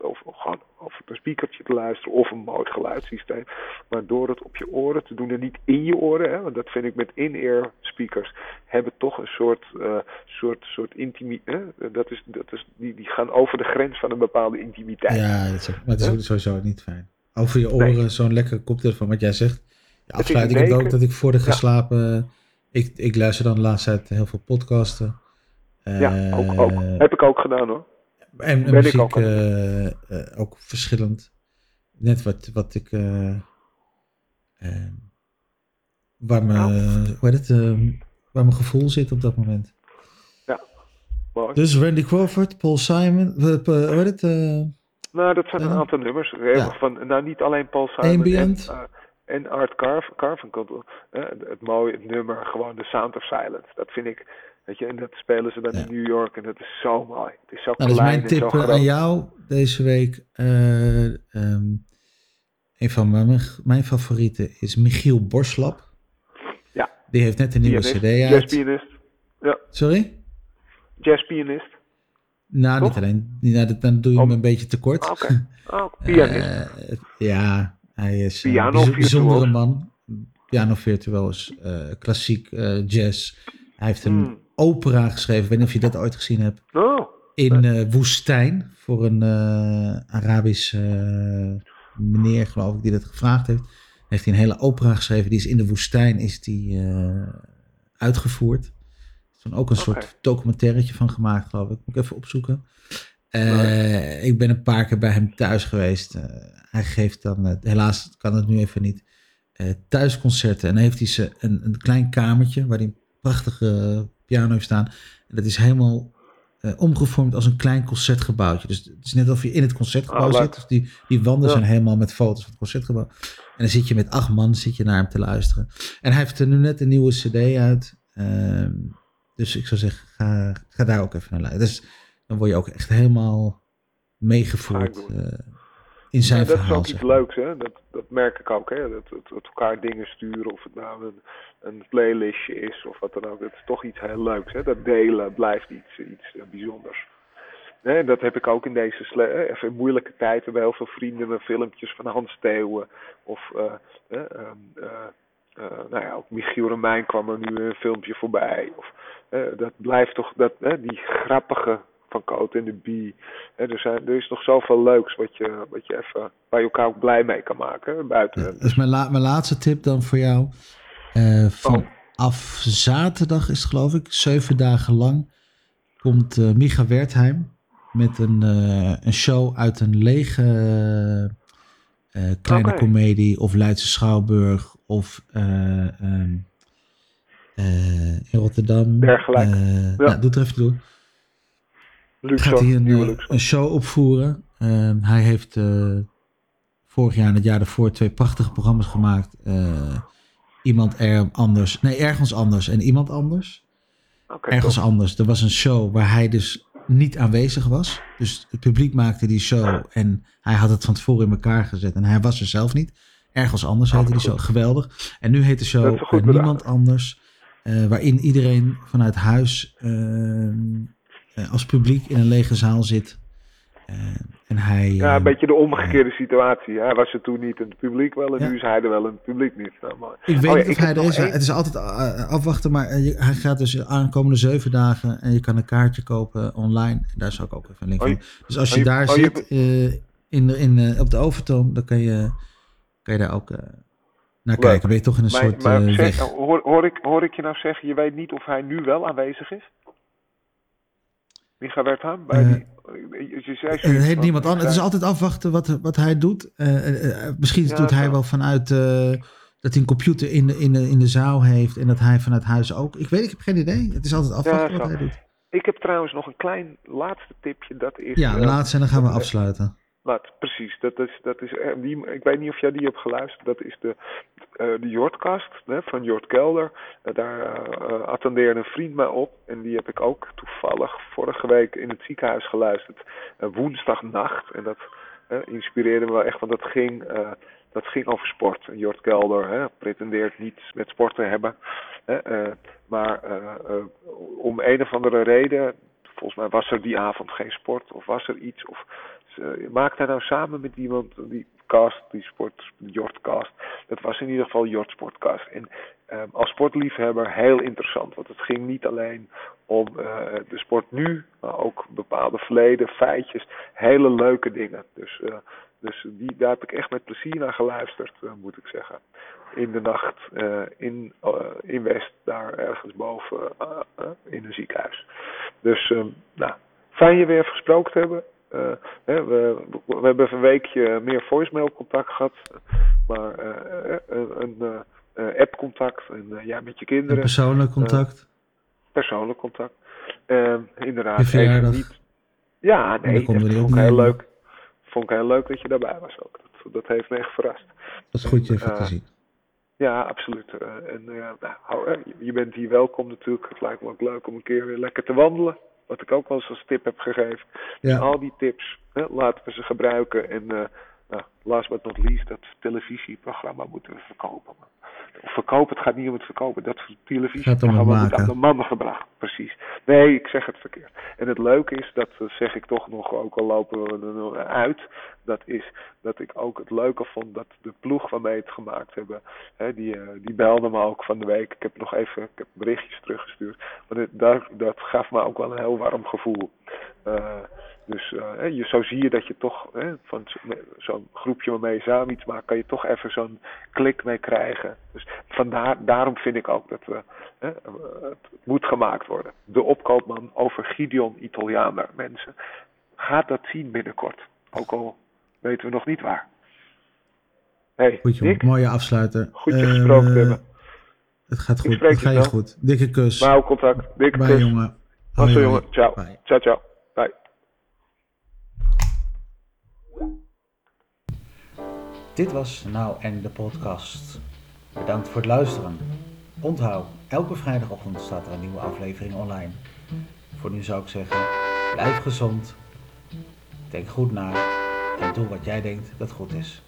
of gewoon over een speakertje te luisteren of een mooi geluidssysteem. Maar door het op je oren te doen en niet in je oren, hè? want dat vind ik met in-ear speakers, hebben toch een soort, uh, soort, soort intimiteit. Dat is, dat is, die, die gaan over de grens van een bepaalde intimiteit. Ja, dat is, maar dat is sowieso niet fijn. Over je oren nee. zo'n lekker koptelefoon, wat jij zegt. Ja, afsluit ik het ook dat ik voor de geslapen ik, ik luister dan de laatste tijd heel veel podcasten. ja, ook, ook. Eh, Heb ik ook gedaan hoor. En ben muziek ook, uh, uh, ook, verschillend. Net wat, wat ik... waar, mijn, nou. hoe heet het, waar mijn gevoel zit op dat moment. Ja. Dus Randy Crawford, Paul Simon, hoe heet het? nou, dat zijn een aantal nummers. Van, nou, niet alleen Paul Simon. Ambient. En, en Art Carv Carvinkel, uh, het mooie het nummer, gewoon The Sound of Silence. Dat vind ik, weet je, en dat spelen ze dan in New York en dat is zo mooi. Het is zo nou, klein dat is mijn tip eh, aan jou deze week. Uh, um, een van mijn, mijn favorieten is Michiel Borslap. Ja. Die heeft net een nieuwe pianist, cd uit. Jazzpianist. Ja. Sorry? Jazzpianist. Nou, Toch? niet alleen. Nou, dan doe je hem een beetje tekort. Oké. Okay. Oh, pianist. Uh, ja, hij is een bijzondere man. Piano virtuoos, uh, klassiek uh, jazz. Hij heeft een Hmm. opera geschreven. Ik weet niet of je dat ooit gezien hebt. Oh, In Woestijn. Voor een Arabisch meneer, geloof ik, die dat gevraagd heeft. Heeft hij een hele opera geschreven. Die is in de woestijn is die, uitgevoerd. Er is dan ook een soort documentairetje van gemaakt, geloof ik. Moet ik even opzoeken. Uh, Nice. Ik ben een paar keer bij hem thuis geweest. Uh, hij geeft dan, uh, helaas kan het nu even niet, eh, thuisconcerten. En dan heeft hij ze een, een klein kamertje waar hij een prachtige piano heeft staan. En dat is helemaal eh, omgevormd als een klein concertgebouwtje. Dus het is net alsof je in het concertgebouw Oh, leuk. zit. Dus die, die wanden Ja. zijn helemaal met foto's van het concertgebouw. En dan zit je met acht man zit je naar hem te luisteren. En hij heeft er nu net een nieuwe cd uit. Ehm, dus ik zou zeggen, ga, ga daar ook even naar luisteren. Dus dan word je ook echt helemaal meegevoerd eh, in zijn Ja, dat is verhaal. ook iets leuks, hè? Dat, dat merk ik ook, hè? Dat, dat, dat elkaar dingen sturen, of het nou een, een playlistje is of wat dan ook. Dat is toch iets heel leuks, hè? Dat delen blijft iets, iets eh, bijzonders. Nee, dat heb ik ook in deze eh, even in moeilijke tijd. Hebben heel veel vrienden me filmpjes van Hans Theeuwen of eh, eh, ehm, eh, eh, nou ja, ook Michiel Romein kwam er nu een filmpje voorbij. Of, dat blijft toch, dat, die grappige van Coat en de Bee. Er, zijn, er is nog zoveel leuks wat je, wat je even, waar je elkaar ook blij mee kan maken. hè, Buiten. Is mijn, la- mijn laatste tip dan voor jou. Eh, vanaf zaterdag is het geloof ik, zeven dagen lang, komt eh Micha Wertheim met een, eh, een show uit een lege kleine Oké. komedie of Leidse Schouwburg of eh, ehm, eh, in Rotterdam. Dergelijke. Eh, Ja. nou, doe het er even door. Luxor, Gaat hij een, eh, een show opvoeren. Ehm, hij heeft eh, vorig jaar en het jaar daarvoor twee prachtige programma's gemaakt. Eh, iemand er anders, nee, ergens anders en iemand anders. Ergens top. anders. Er was een show waar hij dus niet aanwezig was. Dus het publiek maakte die show en hij had het van tevoren in elkaar gezet en hij was er zelf niet. Ergens anders heette die show. Geweldig. En nu heet de show. Niemand Anders. waarin iedereen vanuit huis ehm, eh, als publiek in een lege zaal zit. Eh, en hij... Ja, eh, een beetje de omgekeerde situatie. Hij was er toen niet in het publiek wel en Ja. nu is hij er wel in het publiek niet. Nou. Ik weet Oh ja, niet of hij er is. één- Het is altijd eh, afwachten, maar eh, hij gaat dus de aankomende zeven dagen en je kan een kaartje kopen online. Daar zou ik ook even een link Oh, van. Dus als oh, je daar je- zit eh, in, in, eh, op de overtoom, dan kan je, kan je daar ook eh, naar kijken. Ben je toch in een Maar, soort maar eh, zeg, weg. hoor, hoor, ik, hoor ik je nou zeggen, je weet niet of hij nu wel aanwezig is? Micha Wertheim? Bij Eh, die, je, je zei En zoiets het niemand anders. Het is altijd afwachten wat, wat hij doet. Eh, eh, eh, misschien Ja, doet hij wel vanuit eh, dat hij een computer in de, in, de, in de zaal heeft en dat hij vanuit huis ook. Ik weet, ik heb geen idee. Het is altijd afwachten Ja, wat hij doet. Ik heb trouwens nog een klein laatste tipje. Dat is, Ja, eh, laatst en dan gaan we afsluiten. Laat, precies. Dat is, dat is, eh, die, ik weet niet of jij die hebt geluisterd. Dat is de, eh de Jordkast hè, van Jord Kelder. Eh, daar attendeerde een vriend mij op. En die heb ik ook toevallig vorige week in het ziekenhuis geluisterd. Woensdagnacht. En dat inspireerde me wel echt. Want dat ging, dat ging over sport. Jord Kelder hè, pretendeert niets met sport te hebben. Hè, maar om een of andere reden... Volgens mij was er die avond geen sport. Of was er iets... Of, eh, maakt hij nou samen met iemand die cast, die sport, Jordcast. Dat was in ieder geval Jord Sportcast. En ehm, als sportliefhebber heel interessant, want het ging niet alleen om eh, de sport nu, maar ook bepaalde verleden, feitjes, hele leuke dingen. Dus, eh, dus die, daar heb ik echt met plezier naar geluisterd, moet ik zeggen. In de nacht in, in West, daar ergens boven in een ziekenhuis. Dus ehm, nou, fijn je weer gesproken te hebben. Eh, hè, we, we hebben een weekje meer voicemail contact gehad. Maar eh, eh, een, een eh, eh, app contact. En eh, ja, met je Een kinderen. persoonlijk contact. persoonlijk contact. Ehm, inderdaad. Je verjaardag. niet. Ja, nee, dat vond ik heel leuk. Vond ik heel leuk dat je daarbij was ook. Dat, dat heeft me echt verrast. Dat is goed je even eh, te zien. Ja, absoluut. Eh, en eh, nou, eh, je bent hier welkom natuurlijk. Het lijkt me ook leuk om een keer weer lekker te wandelen. Wat ik ook wel eens als tip heb gegeven. Ja. Al die tips, hè, laten we ze gebruiken. En eh, nou, last but not least, dat televisieprogramma moeten we verkopen. Verkopen, het gaat niet om het verkopen. Dat televisieprogramma moet aan de mannen gebracht. Precies. Nee, ik zeg het verkeerd. En het leuke is, dat eh, zeg ik toch nog, ook al lopen we er nog uit. Dat is dat ik ook het leuke vond dat de ploeg waarmee het gemaakt hebben. Hè, die, eh, die belde me ook van de week. Ik heb nog even ik heb berichtjes teruggestuurd. Maar dit, dat, dat gaf me ook wel een heel warm gevoel. Eh, dus eh, je, zo zie je dat je toch van zo- zo'n groepje waarmee je samen iets maakt, kan je toch even zo'n klik mee krijgen. Dus vandaar, daarom vind ik ook dat we, eh, het moet gemaakt worden. De opkoopman over Gideon Italianer, mensen. Gaat dat zien binnenkort. Ook al weten we nog niet waar. Hey, Goed jongen, Dick, mooie afsluiter. goed je Eh, gesproken hebben. Het gaat goed, het je gaat je snel. goed. Dikke kus. Hou contact. Dikke Bye kus. jongen. Hoi, zo hoi. jongen. Ciao. Bye. Ciao, ciao. Bye. Dit was Nou en de podcast. Bedankt voor het luisteren. Onthoud, elke vrijdagochtend staat er een nieuwe aflevering online. Voor nu zou ik zeggen, blijf gezond, denk goed na en doe wat jij denkt dat goed is.